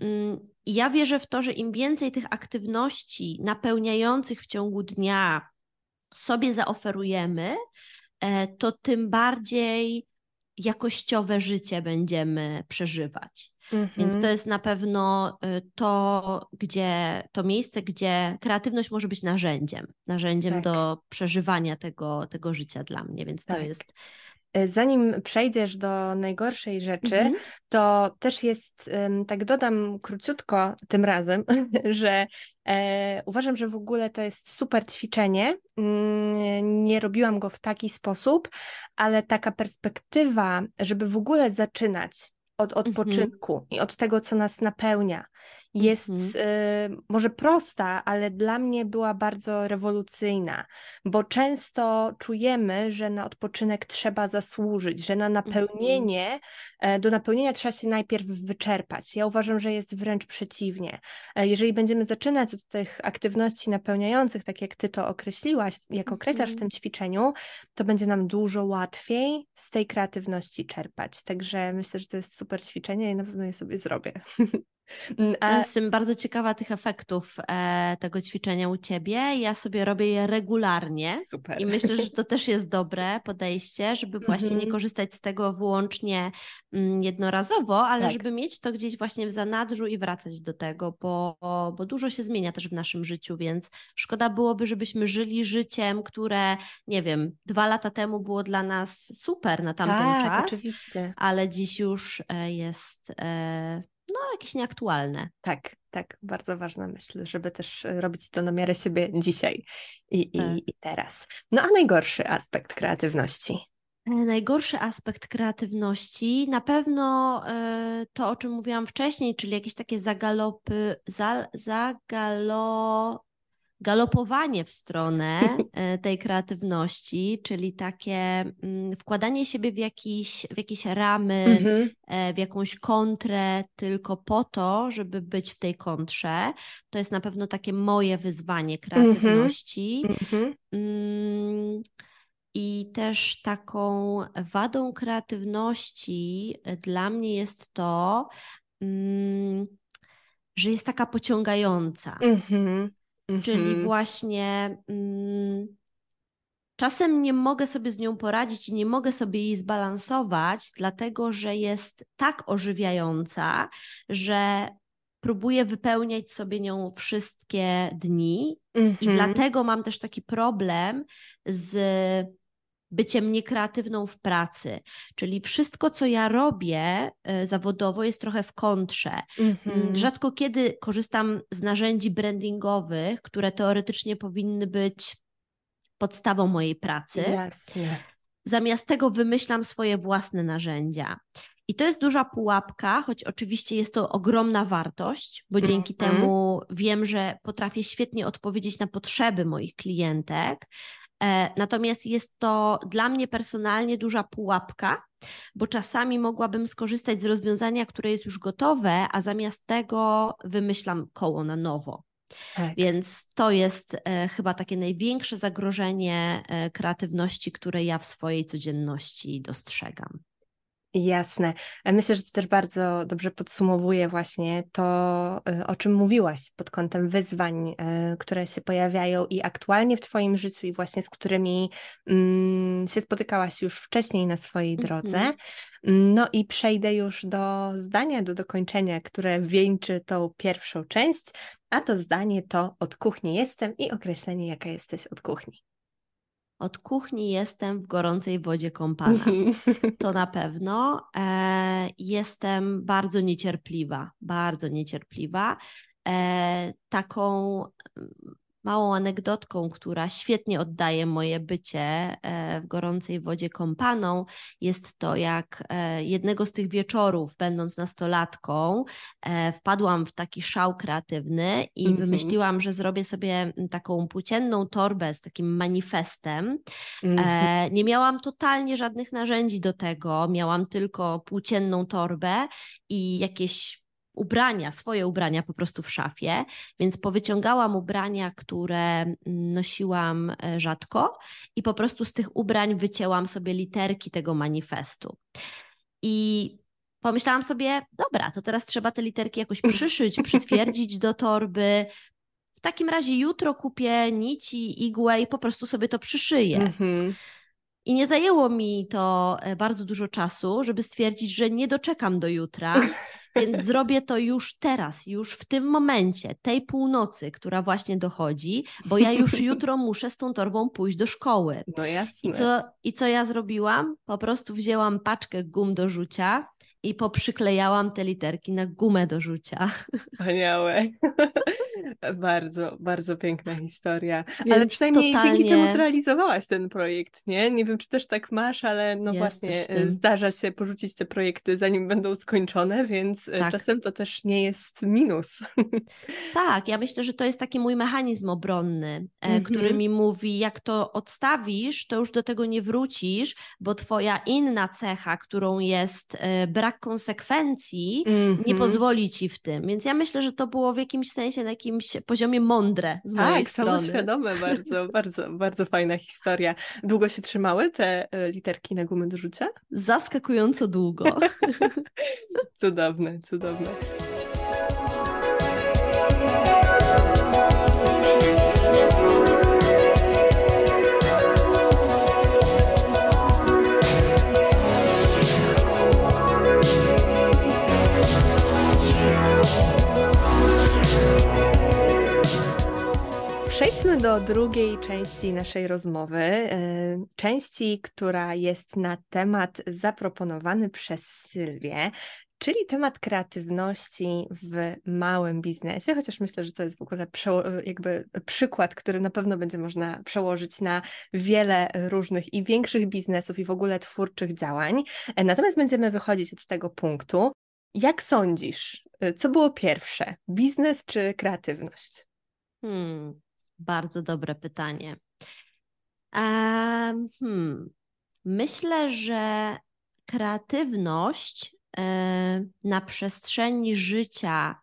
Mm-hmm. I ja wierzę w to, że im więcej tych aktywności napełniających w ciągu dnia sobie zaoferujemy, e, to tym bardziej jakościowe życie będziemy przeżywać. -hmm. Więc to mhm. jest na pewno y, to, gdzie to miejsce, gdzie kreatywność może być narzędziem, narzędziem tak. do przeżywania tego, tego życia dla mnie, więc tak. to jest zanim przejdziesz do najgorszej rzeczy, mm -hmm. to też jest, tak dodam króciutko tym razem, że e, uważam, że w ogóle to jest super ćwiczenie. Mm, nie robiłam go w taki sposób, ale taka perspektywa, żeby w ogóle zaczynać od mhm. odpoczynku mm -hmm. i od tego, co nas napełnia, jest mhm. y, może prosta, ale dla mnie była bardzo rewolucyjna, bo często czujemy, że na odpoczynek trzeba zasłużyć, że na mhm. napełnienie, mhm. do napełnienia trzeba się najpierw wyczerpać. Ja uważam, że jest wręcz przeciwnie. E, jeżeli będziemy zaczynać od tych aktywności napełniających, tak jak ty to określiłaś, jak określasz mhm. w tym ćwiczeniu, to będzie nam dużo łatwiej z tej kreatywności czerpać. Także myślę, że to jest super ćwiczenie i na pewno je sobie zrobię. Mm, a... Jestem bardzo ciekawa tych efektów e, tego ćwiczenia u Ciebie. Ja sobie robię je regularnie Super. i myślę, że to też jest dobre podejście, żeby właśnie nie mhm. korzystać z tego wyłącznie mm, jednorazowo, ale tak. żeby mieć to gdzieś właśnie w zanadrzu i wracać do tego, bo, bo dużo się zmienia też w naszym życiu, więc szkoda byłoby, żebyśmy żyli życiem, które, nie wiem, dwa lata temu było dla nas super na tamten tak, czas, oczywiście. ale dziś już e, jest e, no, jakieś nieaktualne. Tak, tak, bardzo ważna myśl, żeby też robić to na miarę siebie dzisiaj i, tak. i, i teraz. No a najgorszy aspekt kreatywności? E, najgorszy aspekt kreatywności na pewno y, to, o czym mówiłam wcześniej, czyli jakieś takie zagalopy, za, zagalo, galopowanie w stronę e, tej kreatywności, czyli takie mm, wkładanie siebie w, jakiś, w jakieś ramy, mhm. e, w jakąś kontrę tylko po to, żeby być w tej kontrze. To jest na pewno takie moje wyzwanie kreatywności. Mhm. Mm, I też taką wadą kreatywności dla mnie jest to, mm, że jest taka pociągająca. Czyli mhm. właśnie mm, czasem nie mogę sobie z nią poradzić i nie mogę sobie jej zbalansować, dlatego że jest tak ożywiająca, że próbuję wypełniać sobie nią wszystkie dni i mhm. dlatego mam też taki problem z byciem niekreatywną w pracy. Czyli wszystko, co ja robię e, zawodowo, jest trochę w kontrze. Mm-hmm. Rzadko kiedy korzystam z narzędzi brandingowych, które teoretycznie powinny być podstawą mojej pracy. Jasne. Zamiast tego wymyślam swoje własne narzędzia. I to jest duża pułapka, choć oczywiście jest to ogromna wartość, bo dzięki mm-hmm. temu wiem, że potrafię świetnie odpowiedzieć na potrzeby moich klientek, natomiast jest to dla mnie personalnie duża pułapka, bo czasami mogłabym skorzystać z rozwiązania, które jest już gotowe, a zamiast tego wymyślam koło na nowo. Tak. Więc to jest e, chyba takie największe zagrożenie e, kreatywności, które ja w swojej codzienności dostrzegam. Jasne. Myślę, że to też bardzo dobrze podsumowuje właśnie to, y, o czym mówiłaś pod kątem wyzwań, y, które się pojawiają i aktualnie w Twoim życiu, i właśnie z którymi mm, się spotykałaś już wcześniej na swojej drodze. Mm -hmm. No i przejdę już do zdania, do dokończenia, które wieńczy tą pierwszą część, a to zdanie to od kuchni jestem i określenie, jaka jesteś od kuchni. Od kuchni jestem w gorącej wodzie kąpana. To na pewno. E, jestem bardzo niecierpliwa, bardzo niecierpliwa. E, taką małą anegdotką, która świetnie oddaje moje bycie e, w gorącej wodzie kąpaną, jest to, jak e, jednego z tych wieczorów, będąc nastolatką, e, wpadłam w taki szał kreatywny i mm -hmm. wymyśliłam, że zrobię sobie taką płócienną torbę z takim manifestem. Mm -hmm. Nie miałam totalnie żadnych narzędzi do tego, miałam tylko płócienną torbę i jakieś ubrania, swoje ubrania po prostu w szafie, więc powyciągałam ubrania, które nosiłam e, rzadko i po prostu z tych ubrań wycięłam sobie literki tego manifestu. I pomyślałam sobie, dobra, to teraz trzeba te literki jakoś przyszyć, przytwierdzić do torby. W takim razie jutro kupię nici, igłę i po prostu sobie to przyszyję. Mm -hmm. I nie zajęło mi to e, bardzo dużo czasu, żeby stwierdzić, że nie doczekam do jutra, więc zrobię to już teraz, już w tym momencie, tej północy, która właśnie dochodzi, bo ja już jutro muszę z tą torbą pójść do szkoły. No jasne. I co, I co ja zrobiłam? Po prostu wzięłam paczkę gum do rzucia, i poprzyklejałam te literki na gumę do rzucia. Wspaniałe. bardzo, bardzo piękna historia. Więc ale przynajmniej totalnie... dzięki temu zrealizowałaś ten projekt, nie? Nie wiem, czy też tak masz, ale no Jest właśnie zdarza się porzucić te projekty, zanim będą skończone, więc e, tak. czasem to też nie jest minus. tak, ja myślę, że to jest taki mój mechanizm obronny, mm -hmm. który mi mówi, jak to odstawisz, to już do tego nie wrócisz, bo twoja inna cecha, którą jest e, brak brak konsekwencji mm -hmm. nie mhm. pozwoli ci w tym. Więc ja myślę, że to było w jakimś sensie, na jakimś poziomie mądre z tak, mojej strony. Tak, samoświadome bardzo, bardzo, bardzo fajna historia. Długo się trzymały te e, literki na gumę do rzucia? Zaskakująco długo. cudowne, cudowne. Dotarliśmy do drugiej części naszej rozmowy, e, części, która jest na temat zaproponowany przez Sylwię, czyli temat kreatywności w małym biznesie, chociaż myślę, że to jest w ogóle jakby przykład, który na pewno będzie można przełożyć na wiele różnych i większych biznesów i w ogóle twórczych działań. E, natomiast będziemy wychodzić od tego punktu. Jak sądzisz, e, co było pierwsze, biznes czy kreatywność? Hmm, bardzo dobre pytanie. Hmm. Myślę, że kreatywność e, na przestrzeni życia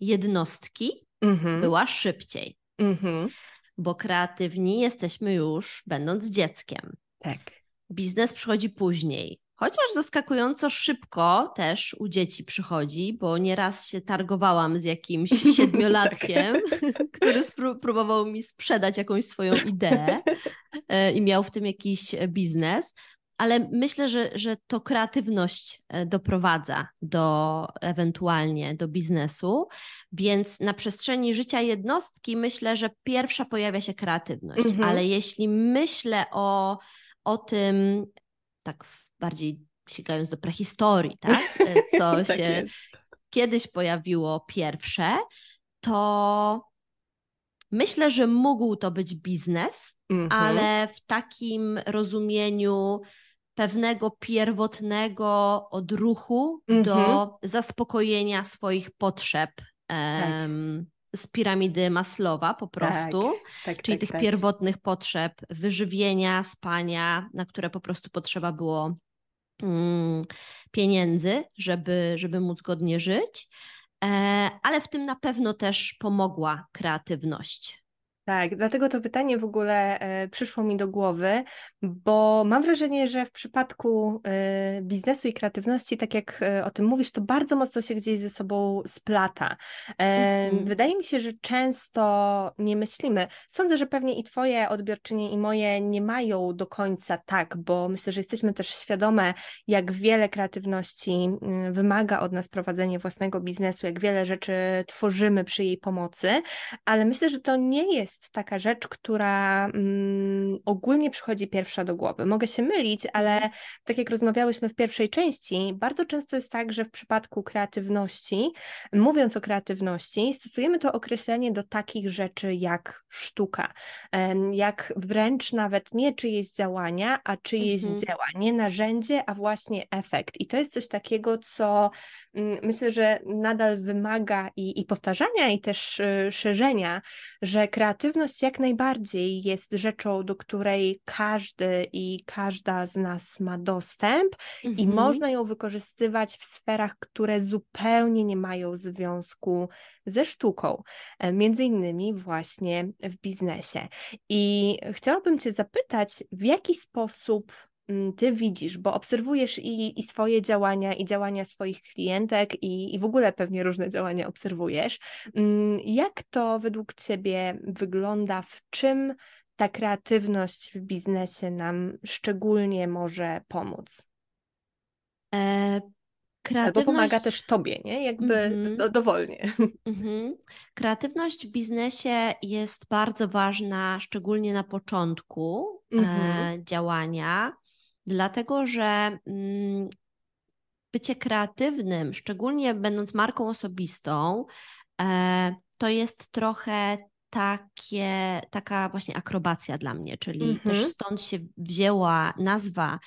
jednostki mm-hmm. była szybciej. Mm-hmm. Bo kreatywni jesteśmy już będąc dzieckiem. Tak. Biznes przychodzi później. Chociaż zaskakująco szybko też u dzieci przychodzi, bo nieraz się targowałam z jakimś siedmiolatkiem, tak. który próbował mi sprzedać jakąś swoją ideę e, i miał w tym jakiś biznes. Ale myślę, że, że to kreatywność e, doprowadza do ewentualnie do biznesu, więc na przestrzeni życia jednostki myślę, że pierwsza pojawia się kreatywność, mhm. ale jeśli myślę o, o tym tak bardziej sięgając do prehistorii, tak? E, co tak się jest. kiedyś pojawiło pierwsze, to myślę, że mógł to być biznes, mm -hmm. ale w takim rozumieniu pewnego pierwotnego odruchu mm -hmm. do mhm. zaspokojenia swoich potrzeb. Tak. z piramidy Maslowa po prostu, tak, tak, czyli tak, tych tak. pierwotnych potrzeb wyżywienia, spania, na które po prostu potrzeba było pieniędzy, żeby, żeby móc godnie żyć, e, ale w tym na pewno też pomogła kreatywność. Tak, dlatego to pytanie w ogóle e, przyszło mi do głowy, bo mam wrażenie, że w przypadku e, biznesu i kreatywności, tak jak e, o tym mówisz, to bardzo mocno się gdzieś ze sobą splata. Mhm. Wydaje mi się, że często nie myślimy. Sądzę, że pewnie i Twoje odbiorczynie, i moje nie mają do końca tak, bo myślę, że jesteśmy też świadome, jak wiele kreatywności mm, wymaga od nas prowadzenie własnego biznesu, jak wiele rzeczy tworzymy przy jej pomocy, ale myślę, że to nie jest jest taka rzecz, która mm, ogólnie przychodzi pierwsza do głowy. Mogę się mylić, ale tak jak rozmawiałyśmy w pierwszej części, bardzo często jest tak, że w przypadku kreatywności, mówiąc o kreatywności, stosujemy to określenie do takich rzeczy jak sztuka, jak wręcz nawet nie czyjeś działania, a czyjeś mhm. dzieła, nie narzędzie, a właśnie efekt. I to jest coś takiego, co mm, myślę, że nadal wymaga i, i powtarzania, i też y, szerzenia, że kreatywność kreatywność jak najbardziej jest rzeczą, do której każdy i każda z nas ma dostęp mhm. i można ją wykorzystywać w sferach, które zupełnie nie mają związku ze sztuką, e, między innymi właśnie w biznesie. I chciałabym Cię zapytać, w jaki sposób ty widzisz, bo obserwujesz i, i swoje działania, i działania swoich klientek, i, i w ogóle pewnie różne działania obserwujesz. Mm, jak to według Ciebie wygląda? W czym ta kreatywność w biznesie nam szczególnie może pomóc? E, kreatywność... Albo pomaga też Tobie, nie? Jakby mm-hmm. do, dowolnie. Mm-hmm. Kreatywność w biznesie jest bardzo ważna, szczególnie na początku e, mhm. działania dlatego że mm, bycie kreatywnym, szczególnie będąc marką osobistą, e, to jest trochę takie, taka właśnie akrobacja dla mnie, czyli mhm. też stąd się wzięła nazwa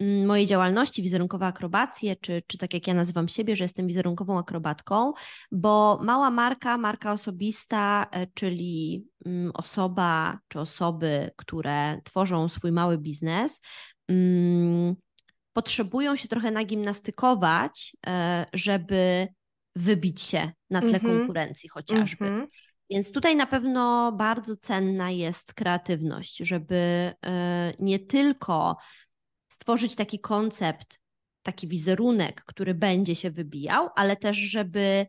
mm, mojej działalności, wizerunkowe akrobacje, czy, czy tak jak ja nazywam siebie, że jestem wizerunkową akrobatką, bo mała marka, marka osobista, e, czyli mm, osoba czy osoby, które tworzą swój mały biznes, mm, potrzebują się trochę nagimnastykować, e, żeby wybić się na tle mm -hmm. konkurencji chociażby. Mm -hmm. Więc tutaj na pewno bardzo cenna jest kreatywność, żeby e, nie tylko stworzyć taki koncept, taki wizerunek, który będzie się wybijał, ale też, żeby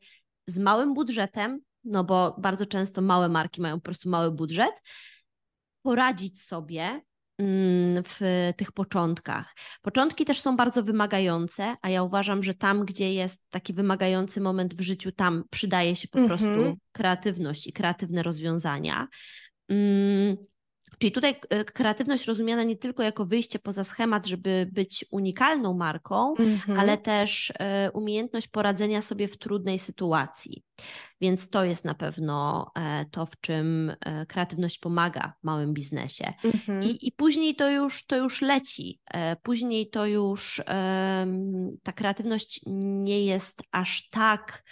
z małym budżetem, no bo bardzo często małe marki mają po prostu mały budżet, poradzić sobie w tych początkach. Początki też są bardzo wymagające, a ja uważam, że tam, gdzie jest taki wymagający moment w życiu, tam przydaje się po prostu mhm. kreatywność i kreatywne rozwiązania. Czyli tutaj e, kreatywność rozumiana nie tylko jako wyjście poza schemat, żeby być unikalną marką, mhm. ale też e, umiejętność poradzenia sobie w trudnej sytuacji. Więc to jest na pewno e, to, w czym kreatywność pomaga małym biznesie. Mhm. I, I później to już, to już leci. Później to już ta kreatywność nie jest aż tak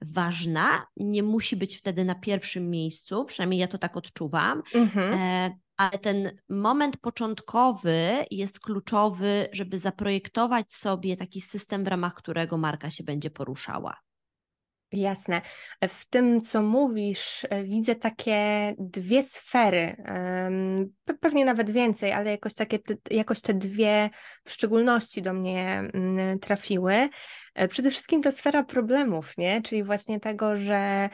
ważna, nie musi być wtedy na pierwszym miejscu, przynajmniej ja to tak odczuwam. Mhm. E, ale ten moment początkowy jest kluczowy, żeby zaprojektować sobie taki system, w ramach którego marka się będzie poruszała. Jasne. W tym, co mówisz, e, widzę takie dwie sfery, pewnie nawet więcej, ale jakoś, takie, jakoś te dwie w szczególności do mnie mm, trafiły. E, przede wszystkim ta sfera problemów, nie? czyli właśnie tego, że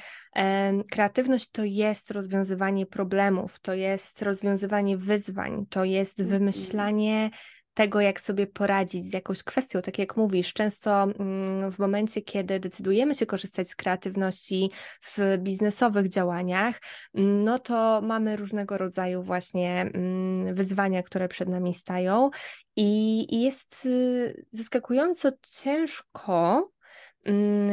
kreatywność to jest rozwiązywanie problemów, to jest rozwiązywanie wyzwań, to jest mhm. wymyślanie tego, jak sobie poradzić z jakąś kwestią. Tak jak mówisz, często mm, w momencie, kiedy decydujemy się korzystać z kreatywności w biznesowych działaniach, no to mamy różnego rodzaju właśnie mm, wyzwania, które przed nami stają i jest y, zaskakująco ciężko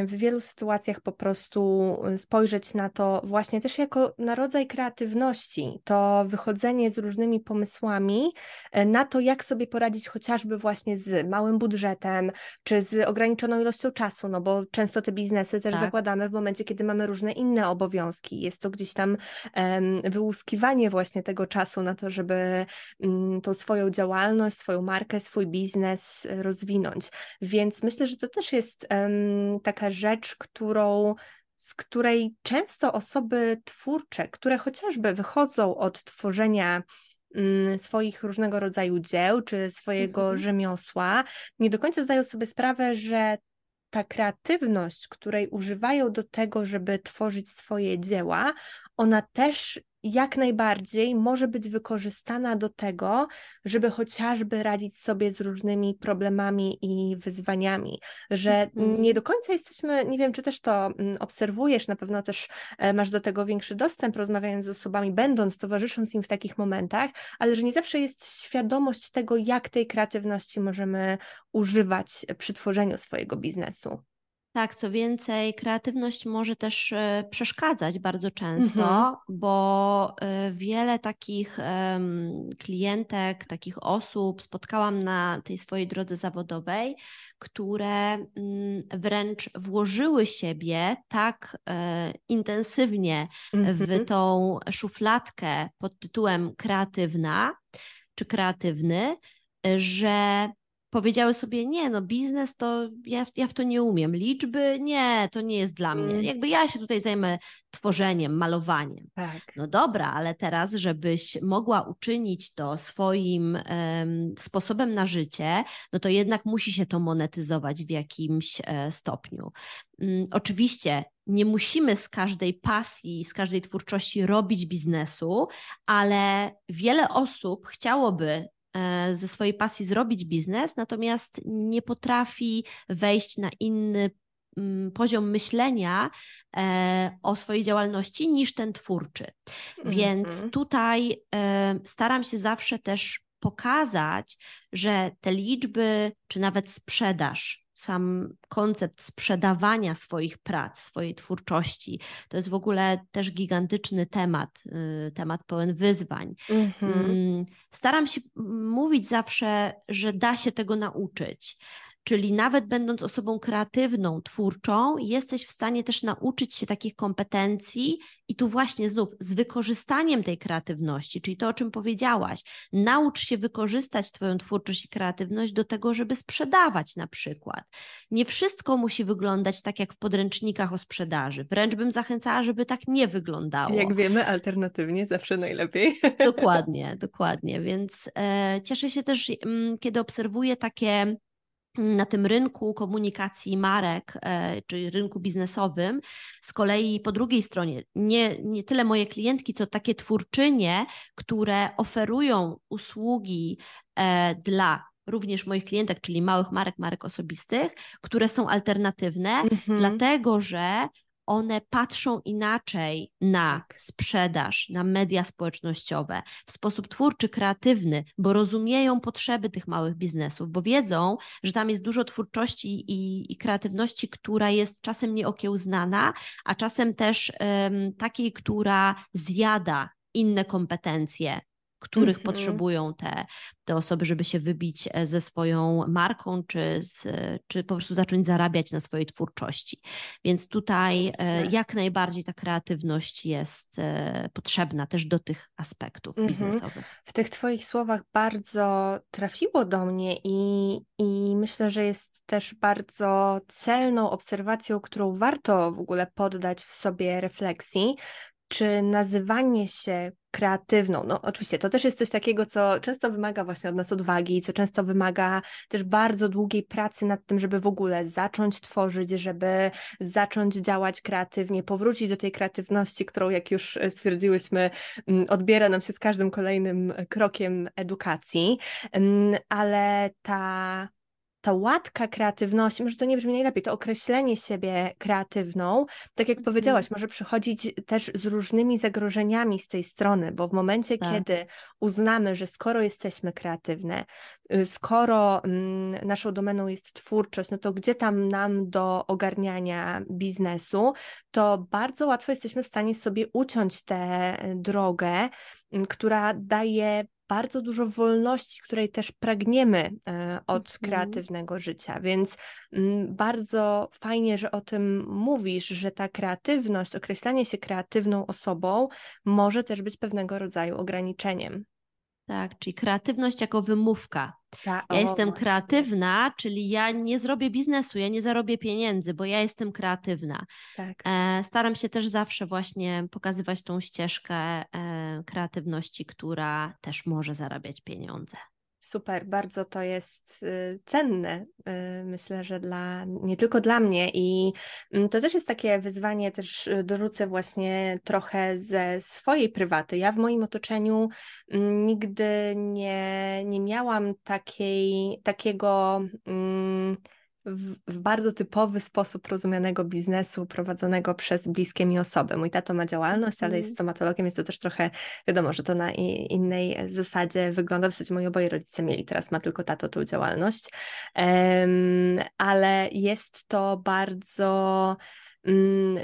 w wielu sytuacjach po prostu y, spojrzeć na to właśnie też jako na rodzaj kreatywności, to wychodzenie z różnymi pomysłami e, na to, jak sobie poradzić chociażby właśnie z małym budżetem, czy z ograniczoną ilością czasu, no bo często te biznesy też tak. zakładamy w momencie, kiedy mamy różne inne obowiązki. Jest to gdzieś tam um, wyłuskiwanie właśnie tego czasu na to, żeby um, tą swoją działalność, swoją markę, swój biznes rozwinąć. Więc myślę, że to też jest um, taka rzecz, którą z której często osoby twórcze, które chociażby wychodzą od tworzenia swoich różnego rodzaju dzieł czy swojego mhm. rzemiosła, nie do końca zdają sobie sprawę, że ta kreatywność, której używają do tego, żeby tworzyć swoje dzieła, ona też jak najbardziej może być wykorzystana do tego, żeby chociażby radzić sobie z różnymi problemami i wyzwaniami, że mm. nie do końca jesteśmy, nie wiem, czy też to mm, obserwujesz, na pewno też e, masz do tego większy dostęp, rozmawiając z osobami, będąc, towarzysząc im w takich momentach, ale że nie zawsze jest świadomość tego, jak tej kreatywności możemy używać przy tworzeniu swojego biznesu. Tak, co więcej, kreatywność może też e, przeszkadzać bardzo często, mhm. bo e, wiele takich klientek, takich osób spotkałam na tej swojej drodze zawodowej, które mm, wręcz włożyły siebie tak e, intensywnie w mhm. tą szufladkę pod tytułem kreatywna czy kreatywny, że powiedziały sobie, nie, no biznes to ja, ja w to nie umiem, liczby nie, to nie jest dla mnie. Mm. Jakby ja się tutaj zajmę tworzeniem, malowaniem. Tak. No dobra, ale teraz, żebyś mogła uczynić to swoim um, sposobem na życie, no to jednak musi się to monetyzować w jakimś e, stopniu. Um, oczywiście nie musimy z każdej pasji, z każdej twórczości robić biznesu, ale wiele osób chciałoby ze swojej pasji zrobić biznes, natomiast nie potrafi wejść na inny mm, poziom myślenia e, o swojej działalności niż ten twórczy. Więc mhm. tutaj e, staram się zawsze też pokazać, że te liczby, czy nawet sprzedaż, sam koncept sprzedawania swoich prac, swojej twórczości. To jest w ogóle też gigantyczny temat, y, temat pełen wyzwań. Mm-hmm. Staram się mówić zawsze, że da się tego nauczyć. Czyli nawet będąc osobą kreatywną, twórczą, jesteś w stanie też nauczyć się takich kompetencji i tu właśnie znów z wykorzystaniem tej kreatywności, czyli to, o czym powiedziałaś, naucz się wykorzystać Twoją twórczość i kreatywność do tego, żeby sprzedawać na przykład. Nie wszystko musi wyglądać tak, jak w podręcznikach o sprzedaży. Wręcz bym zachęcała, żeby tak nie wyglądało. Jak wiemy, alternatywnie zawsze najlepiej. Dokładnie, dokładnie. Więc e, cieszę się też, m, mm, kiedy obserwuję takie na tym rynku komunikacji marek, e, czy rynku biznesowym, z kolei po drugiej stronie nie, nie tyle moje klientki, co takie twórczynie, które oferują usługi e, dla również moich klientek, czyli małych marek, marek osobistych, które są alternatywne, mhm. dlatego że one patrzą inaczej na tak. sprzedaż, na media społecznościowe w sposób twórczy, kreatywny, bo rozumieją potrzeby tych małych biznesów, bo wiedzą, że tam jest dużo twórczości i, i kreatywności, która jest czasem nieokiełznana, a czasem też um, takiej, która zjada inne kompetencje, których mm -hmm. potrzebują te, te osoby, żeby się wybić e, ze swoją marką, czy, z, czy po prostu zacząć zarabiać na swojej twórczości. Więc tutaj Jasne. E, jak najbardziej ta kreatywność jest e, potrzebna też do tych aspektów mm -hmm. biznesowych. W tych Twoich słowach bardzo trafiło do mnie i, i myślę, że jest też bardzo celną obserwacją, którą warto w ogóle poddać w sobie refleksji, czy nazywanie się kreatywną, no oczywiście to też jest coś takiego, co często wymaga właśnie od nas odwagi, co często wymaga też bardzo długiej pracy nad tym, żeby w ogóle zacząć tworzyć, żeby zacząć działać kreatywnie, powrócić do tej kreatywności, którą jak już stwierdziłyśmy, mm, odbiera nam się z każdym kolejnym krokiem edukacji, mm, ale ta ta łatka kreatywności, może to nie brzmi najlepiej, to określenie siebie kreatywną, tak jak mhm. powiedziałaś, może przychodzić też z różnymi zagrożeniami z tej strony, bo w momencie, tak. kiedy uznamy, że skoro jesteśmy kreatywne, y, skoro mm, naszą domeną jest twórczość, no to gdzie tam nam do ogarniania biznesu, to bardzo łatwo jesteśmy w stanie sobie uciąć tę drogę, mm, która daje bardzo dużo wolności, której też pragniemy e, od mhm. kreatywnego życia. Więc mm, bardzo fajnie, że o tym mówisz, że ta kreatywność, określanie się kreatywną osobą może też być pewnego rodzaju ograniczeniem. Tak, czyli kreatywność jako wymówka. Ta, ja jestem właśnie. kreatywna, czyli ja nie zrobię biznesu, ja nie zarobię pieniędzy, bo ja jestem kreatywna. Tak. E, staram się też zawsze właśnie pokazywać tą ścieżkę e, kreatywności, która też może zarabiać pieniądze. Super, bardzo to jest y, cenne, y, myślę, że dla, nie tylko dla mnie i mm, to też jest takie wyzwanie, też y, dorzucę właśnie trochę ze swojej prywaty. Ja w moim otoczeniu mm, nigdy nie, nie miałam takiej, takiego... Mm, w, w, bardzo typowy sposób rozumianego biznesu prowadzonego przez bliskie mi osoby. Mój tato ma działalność, ale jest mhm. stomatologiem, jest to też trochę, wiadomo, że to na innej zasadzie wygląda. W zasadzie moi oboje rodzice mieli, teraz ma tylko tato tą działalność, um, ale jest to bardzo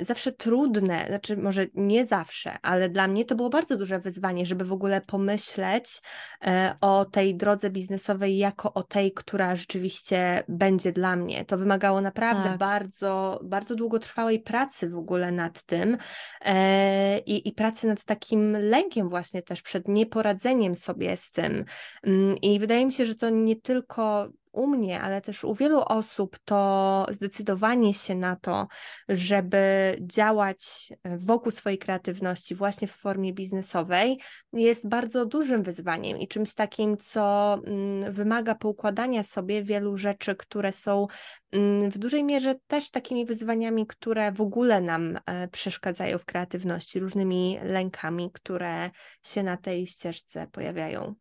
zawsze trudne, znaczy może nie zawsze, ale dla mnie to było bardzo duże wyzwanie, żeby w ogóle pomyśleć e, o tej drodze biznesowej jako o tej, która rzeczywiście będzie dla mnie. To wymagało naprawdę tak. bardzo, bardzo długotrwałej pracy w ogóle nad tym e, i, i pracy nad takim lękiem właśnie też przed nieporadzeniem sobie z tym. Mm, I wydaje mi się, że to nie tylko u mnie, ale też u wielu osób to zdecydowanie się na to, żeby działać e, wokół swojej kreatywności właśnie w formie biznesowej jest bardzo dużym wyzwaniem i czymś takim, co mm, wymaga poukładania sobie wielu rzeczy, które są mm, w dużej mierze też takimi wyzwaniami, które w ogóle nam e, przeszkadzają w kreatywności, różnymi lękami, które się na tej ścieżce pojawiają.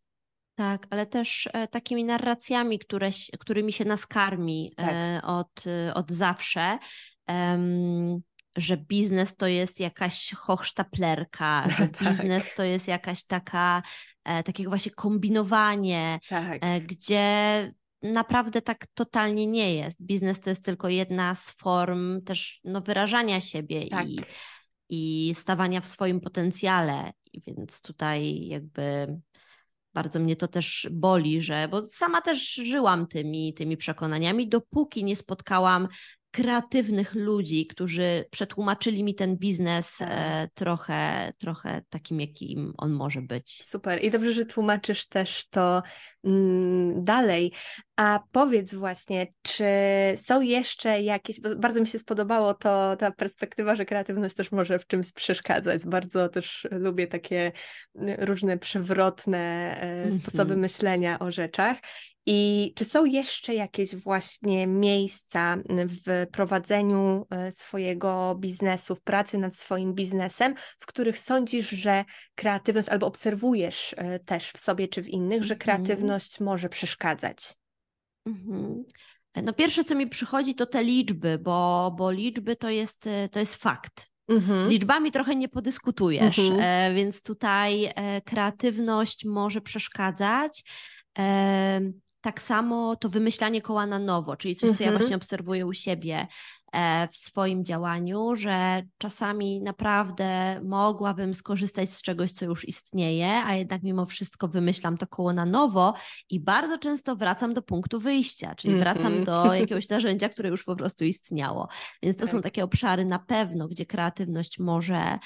Tak, ale też e, takimi narracjami, które, którymi się nas karmi tak. E, od, od zawsze. że biznes to jest jakaś hochsztaplerka, że tak. biznes to jest jakaś taka, e, takie właśnie kombinowanie, tak. gdzie naprawdę tak totalnie nie jest. Biznes to jest tylko jedna z form też no, wyrażania siebie tak. i, i stawania w swoim potencjale. Więc tutaj jakby bardzo mnie to też boli, że, bo sama też żyłam tymi, tymi przekonaniami, dopóki nie spotkałam kreatywnych ludzi, którzy przetłumaczyli mi ten biznes e, trochę, trochę takim, jakim on może być. Super. I dobrze, że tłumaczysz też to mm, dalej. A powiedz właśnie, czy są jeszcze jakieś, bardzo mi się spodobało to, ta perspektywa, że kreatywność też może w czymś przeszkadzać. Bardzo też lubię takie mm, różne przewrotne mm -hmm. sposoby myślenia o rzeczach. I czy są jeszcze jakieś właśnie miejsca w prowadzeniu e, swojego biznesu, w pracy nad swoim biznesem, w których sądzisz, że kreatywność, albo obserwujesz e, też w sobie czy w innych, że mhm. kreatywność może przeszkadzać? Mhm. No pierwsze, co mi przychodzi, to te liczby, bo, bo liczby to jest, to jest fakt. Mhm. Z liczbami trochę nie podyskutujesz, mhm. e, więc tutaj e, kreatywność może przeszkadzać. Tak samo to wymyślanie koła na nowo, czyli coś, co ja mhm. właśnie obserwuję u siebie e, w swoim działaniu, że czasami naprawdę mogłabym skorzystać z czegoś, co już istnieje, a jednak mimo wszystko wymyślam to koło na nowo i bardzo często wracam do punktu wyjścia, czyli wracam mhm. do jakiegoś narzędzia, które już po prostu istniało. Więc to tak. są takie obszary na pewno, gdzie kreatywność może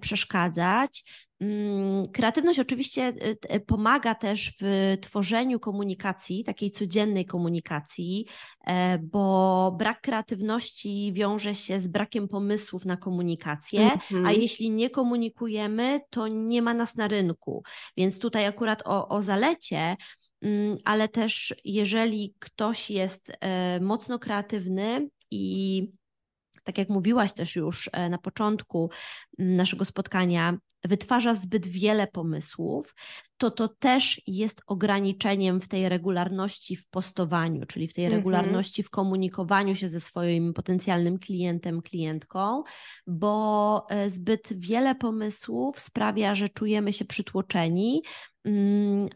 przeszkadzać. Mm, kreatywność oczywiście y, y, pomaga też w tworzeniu komunikacji, takiej codziennej komunikacji, e, bo brak kreatywności wiąże się z brakiem pomysłów na komunikację, mm -hmm. a mhm. jeśli nie komunikujemy, to nie ma nas na rynku. Więc tutaj akurat o, o zalecie, mm, ale też jeżeli ktoś jest e, mocno kreatywny i tak jak mówiłaś też już e, na początku naszego spotkania, wytwarza zbyt wiele pomysłów, to to też jest ograniczeniem w tej regularności w postowaniu, czyli w tej -hmm. regularności w komunikowaniu się ze swoim potencjalnym klientem, klientką, bo e, zbyt wiele pomysłów sprawia, że czujemy się przytłoczeni,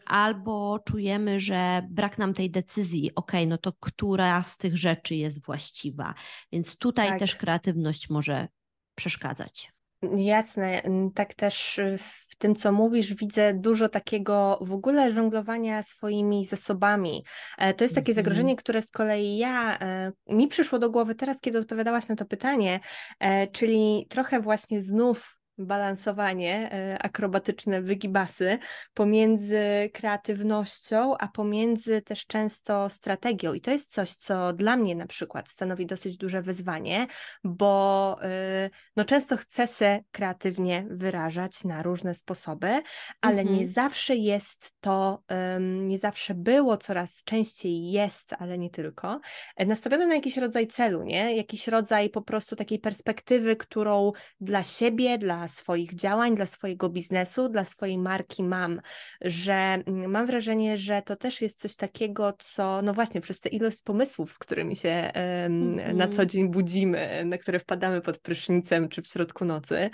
albo czujemy, że brak nam tej decyzji, ok, no to która z tych rzeczy jest właściwa. Więc tutaj tak. też kreatywność może przeszkadzać. Jasne, tak też w tym, co mówisz, widzę dużo takiego w ogóle żonglowania swoimi zasobami. E, to jest takie mm -hmm. zagrożenie, które z kolei ja, e, mi przyszło do głowy teraz, kiedy odpowiadałaś na to pytanie, e, czyli trochę właśnie znów balansowanie, e, akrobatyczne wygibasy pomiędzy kreatywnością, a pomiędzy też często strategią. I to jest coś, co dla mnie na przykład stanowi dosyć duże wyzwanie, bo e, no, często chcę się kreatywnie wyrażać na różne sposoby, ale mhm. nie zawsze jest to, nie zawsze było, coraz częściej jest, ale nie tylko, e, nastawione na jakiś rodzaj celu, nie? Jakiś rodzaj po prostu takiej perspektywy, którą dla siebie, dla swoich działań, dla swojego biznesu, dla swojej marki mam, że mm, mam wrażenie, że to też jest coś takiego, co, no właśnie, przez tę ilość pomysłów, z którymi się mm-hmm. na co mhm. dzień budzimy, na które wpadamy pod prysznicem czy w środku nocy,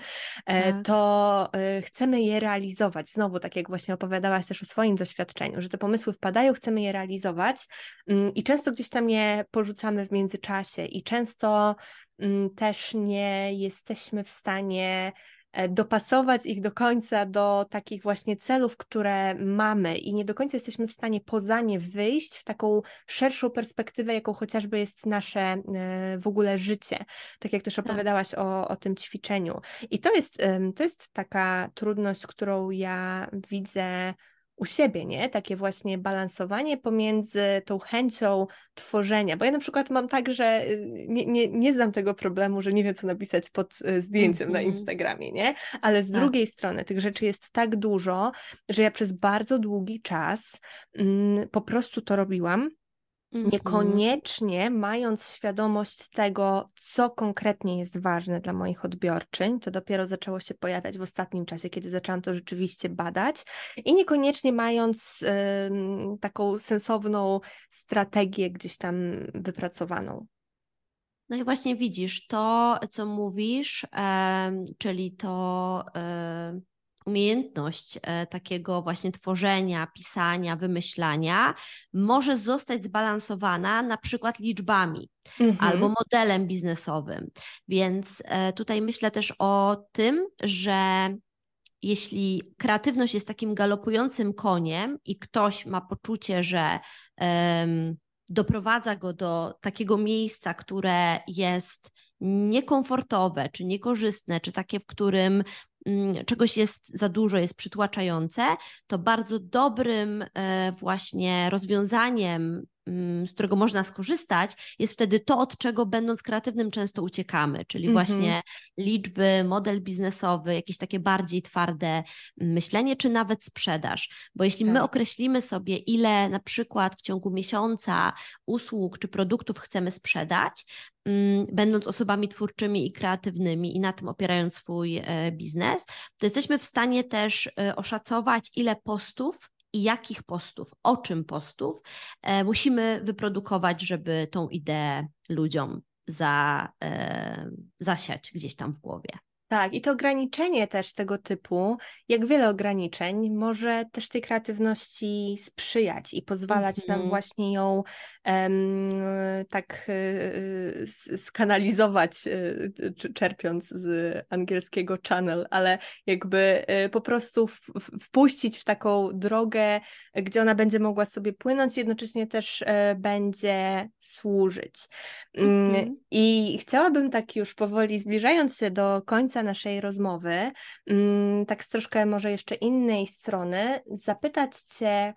e, tak. to e, chcemy je realizować. Znowu, tak jak właśnie opowiadałaś też o swoim doświadczeniu, że te pomysły wpadają, chcemy je realizować mm, i często gdzieś tam je porzucamy w międzyczasie i często też nie jesteśmy w stanie dopasować ich do końca do takich właśnie celów, które mamy i nie do końca jesteśmy w stanie poza nie wyjść w taką szerszą perspektywę, jaką chociażby jest nasze e, w ogóle życie. Tak jak też tak. opowiadałaś o, o tym ćwiczeniu. I to jest, to jest taka trudność, którą ja widzę u siebie, nie? Takie właśnie balansowanie pomiędzy tą chęcią tworzenia, bo ja na przykład mam tak, że y, nie, nie, nie znam tego problemu, że nie wiem, co napisać pod y, zdjęciem mm-hmm. na mhm. Instagramie, nie? Ale z tak. drugiej strony tych rzeczy jest tak dużo, że ja przez bardzo długi czas mm, po prostu to robiłam. Niekoniecznie mając świadomość tego, co konkretnie jest ważne dla moich odbiorczyń, to dopiero zaczęło się pojawiać w ostatnim czasie, kiedy zaczęłam to rzeczywiście badać, i niekoniecznie mając y, taką sensowną strategię gdzieś tam wypracowaną. No i właśnie widzisz, to co mówisz, y, czyli to. Y umiejętność e, takiego właśnie tworzenia, pisania, wymyślania może zostać zbalansowana na przykład liczbami mhm. albo modelem biznesowym. Więc e, tutaj myślę też o tym, że jeśli kreatywność jest takim galopującym koniem i ktoś ma poczucie, że um, doprowadza go do takiego miejsca, które jest niekomfortowe, czy niekorzystne, czy takie, w którym czegoś jest za dużo, jest przytłaczające, to bardzo dobrym e, właśnie rozwiązaniem Mm, z którego można skorzystać, jest wtedy to, od czego będąc kreatywnym często uciekamy, czyli mm -hmm. właśnie liczby, model biznesowy, jakieś takie bardziej twarde myślenie, czy nawet sprzedaż. Bo jeśli tak. my określimy sobie, ile na przykład w ciągu miesiąca usług czy produktów chcemy sprzedać, mm, będąc osobami twórczymi i kreatywnymi i na tym opierając swój e, biznes, to jesteśmy w stanie też e, oszacować, ile postów i jakich postów, o czym postów e, musimy wyprodukować, żeby tą ideę ludziom za, e, zasiać gdzieś tam w głowie. Tak, i to ograniczenie też tego typu, jak wiele ograniczeń, może też tej kreatywności sprzyjać i pozwalać mm -hmm. nam mhm. właśnie ją tak y, skanalizować, y, czerpiąc z angielskiego channel, ale jakby po prostu w, wpuścić w taką drogę, gdzie ona będzie mogła sobie płynąć, jednocześnie też będzie służyć. Mm -hmm. I chciałabym tak już powoli zbliżając się do końca, końca naszej rozmowy, mm, tak z troszkę może jeszcze innej strony, zapytać Cię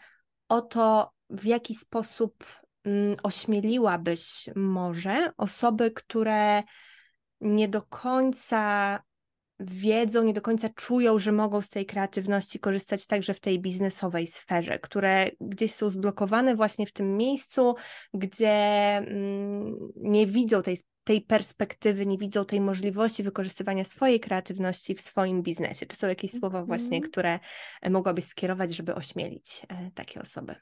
o to, w jaki sposób mm, ośmieliłabyś może osoby, które nie do końca wiedzą, nie do końca czują, że mogą z tej kreatywności korzystać także w tej biznesowej sferze, które gdzieś są zblokowane właśnie w tym miejscu, gdzie mm, nie widzą tej, tej perspektywy, nie widzą tej możliwości wykorzystywania swojej kreatywności w swoim biznesie. Czy są jakieś słowa właśnie, mm. które mogłabyś skierować, żeby ośmielić e, takie osoby?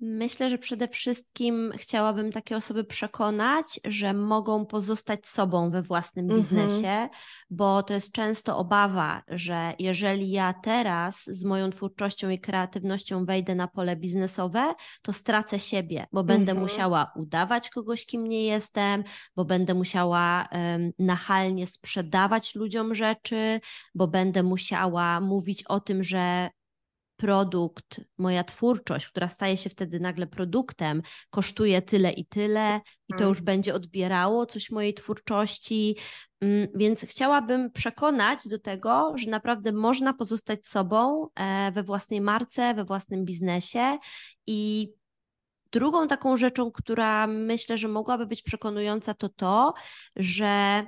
Myślę, że przede wszystkim chciałabym takie osoby przekonać, że mogą pozostać sobą we własnym mhm. biznesie, bo to jest często obawa, że jeżeli ja teraz z moją twórczością i kreatywnością wejdę na pole biznesowe, to stracę siebie, bo będę mhm. musiała udawać kogoś, kim nie jestem, bo będę musiała um, nachalnie sprzedawać ludziom rzeczy, bo będę musiała mówić o tym, że produkt, moja twórczość, która staje się wtedy nagle produktem, kosztuje tyle i tyle, i to już mm. będzie odbierało coś mojej twórczości. Mm, więc chciałabym przekonać do tego, że naprawdę można pozostać sobą e, we własnej marce, we własnym biznesie i Drugą taką rzeczą, która myślę, że mogłaby być przekonująca, to to, że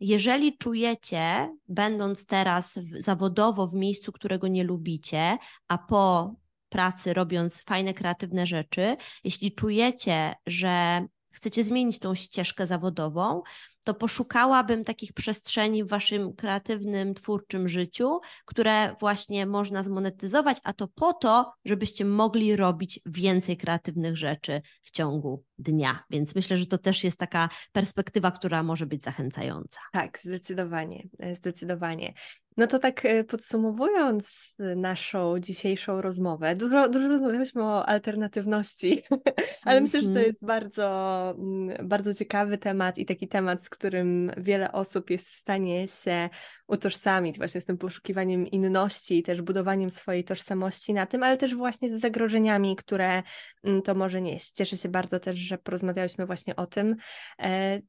jeżeli czujecie, będąc teraz w, zawodowo w miejscu, którego nie lubicie, a po pracy robiąc fajne, kreatywne rzeczy, jeśli czujecie, że chcecie zmienić tą ścieżkę zawodową, to poszukałabym takich przestrzeni w waszym kreatywnym, twórczym życiu, które właśnie można zmonetyzować, a to po to, żebyście mogli robić więcej kreatywnych rzeczy w ciągu dnia. Więc myślę, że to też jest taka perspektywa, która może być zachęcająca. Tak, zdecydowanie, zdecydowanie. No to tak e, podsumowując naszą dzisiejszą rozmowę, dużo, dużo rozmawialiśmy o alternatywności, ale mm -hmm. myślę, że to mhm. jest bardzo, mm, bardzo ciekawy temat i taki temat, z którym wiele osób jest w stanie się utożsamić właśnie z tym poszukiwaniem inności i też budowaniem swojej tożsamości na tym, ale też właśnie z zagrożeniami, które mm, to może nieść. Cieszę się bardzo też, że porozmawiałyśmy właśnie o tym, e,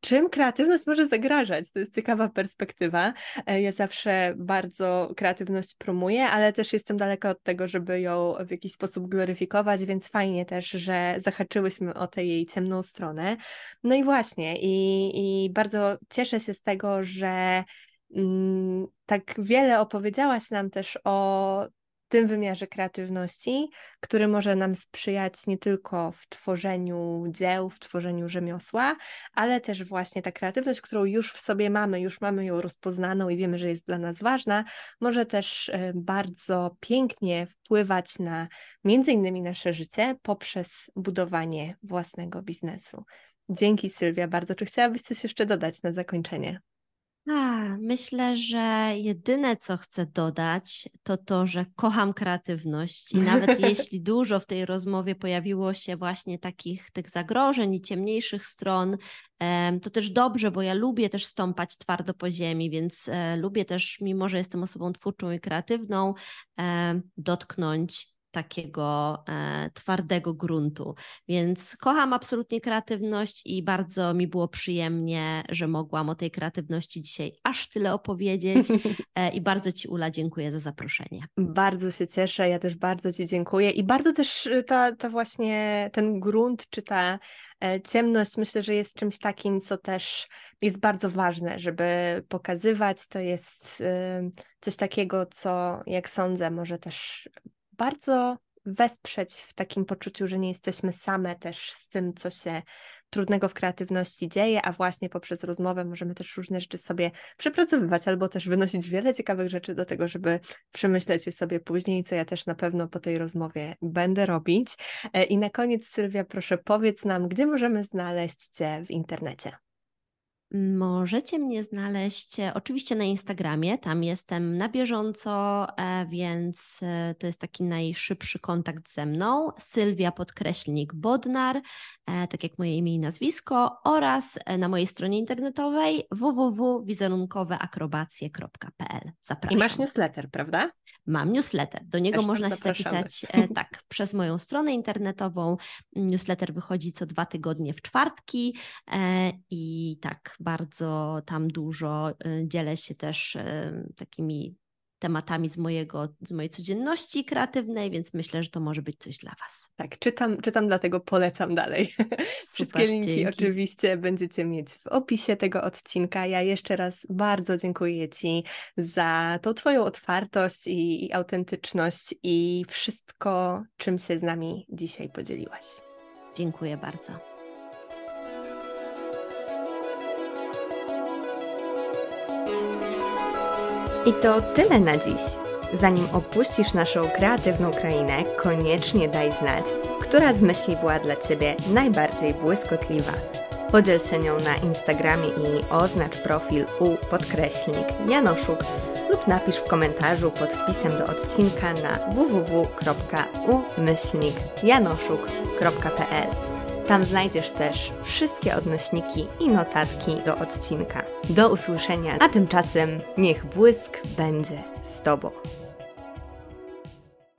czym kreatywność może zagrażać. To jest ciekawa perspektywa. E, ja zawsze bardzo kreatywność promuję, ale też jestem daleka od tego, żeby ją w jakiś sposób gloryfikować, więc fajnie też, że zahaczyłyśmy o tę jej ciemną stronę. No i właśnie, i, i bardzo cieszę się z tego, że mm, tak wiele opowiedziałaś nam też o tym wymiarze kreatywności, który może nam sprzyjać nie tylko w tworzeniu dzieł, w tworzeniu rzemiosła, ale też właśnie ta kreatywność, którą już w sobie mamy, już mamy ją rozpoznaną i wiemy, że jest dla nas ważna, może też e, bardzo pięknie wpływać na między innymi nasze życie poprzez budowanie własnego biznesu. Dzięki Sylwia bardzo. Czy chciałabyś coś jeszcze dodać na zakończenie? A, myślę, że jedyne, co chcę dodać, to to, że kocham kreatywność i nawet jeśli dużo w tej rozmowie pojawiło się właśnie takich tych zagrożeń i ciemniejszych stron, to też dobrze, bo ja lubię też stąpać twardo po ziemi, więc e, lubię też, mimo że jestem osobą twórczą i kreatywną, dotknąć takiego e, twardego gruntu. Więc kocham absolutnie kreatywność i bardzo mi było przyjemnie, że mogłam o tej kreatywności dzisiaj aż tyle opowiedzieć. E, I bardzo Ci, Ula, dziękuję za zaproszenie. Bardzo się cieszę, ja też bardzo Ci dziękuję. I bardzo też y, ta, ta właśnie ten grunt, czy ta e, ciemność, myślę, że jest czymś takim, co też jest bardzo ważne, żeby pokazywać. To jest y, coś takiego, co jak sądzę, może też bardzo wesprzeć w takim poczuciu, że nie jesteśmy same też z tym, co się trudnego w kreatywności dzieje, a właśnie poprzez rozmowę możemy też różne rzeczy sobie przepracowywać albo też wynosić wiele ciekawych rzeczy do tego, żeby przemyśleć je sobie później, co ja też na pewno po tej rozmowie będę robić. E, I na koniec, Sylwia, proszę powiedz nam, gdzie możemy znaleźć Cię w internecie? Możecie mnie znaleźć e, oczywiście na Instagramie, tam jestem na bieżąco, e, więc e, to jest taki najszybszy kontakt ze mną. Sylwia podkreślnik Bodnar, tak jak moje imię i nazwisko, oraz na mojej stronie internetowej www.wizerunkoweakrobacje.pl. Zapraszam. I masz newsletter, prawda? Mam newsletter. Do niego Też można się zapisać tak, przez moją stronę internetową. Newsletter wychodzi co dwa tygodnie w czwartki i tak bardzo tam dużo y, dzielę się też y, takimi tematami z, mojego, z mojej codzienności kreatywnej, więc myślę, że to może być coś dla Was. Tak, czytam, czytam dlatego polecam dalej. Super, Wszystkie linki dzięki. oczywiście będziecie mieć w opisie tego odcinka. Ja jeszcze raz bardzo dziękuję Ci za tą Twoją otwartość i, i autentyczność i wszystko, czym się z nami dzisiaj podzieliłaś. Dziękuję bardzo. I to tyle na dziś. Zanim opuścisz naszą kreatywną krainę, koniecznie daj znać, która z myśli była dla Ciebie najbardziej błyskotliwa. Podziel się nią na Instagramie i oznacz profil u podkreśnik Janoszuk lub napisz w komentarzu pod wpisem do odcinka na www.umyślnikjanoszuk.pl tam znajdziesz też wszystkie odnośniki i notatki do odcinka. Do usłyszenia, a tymczasem niech błysk będzie z Tobą.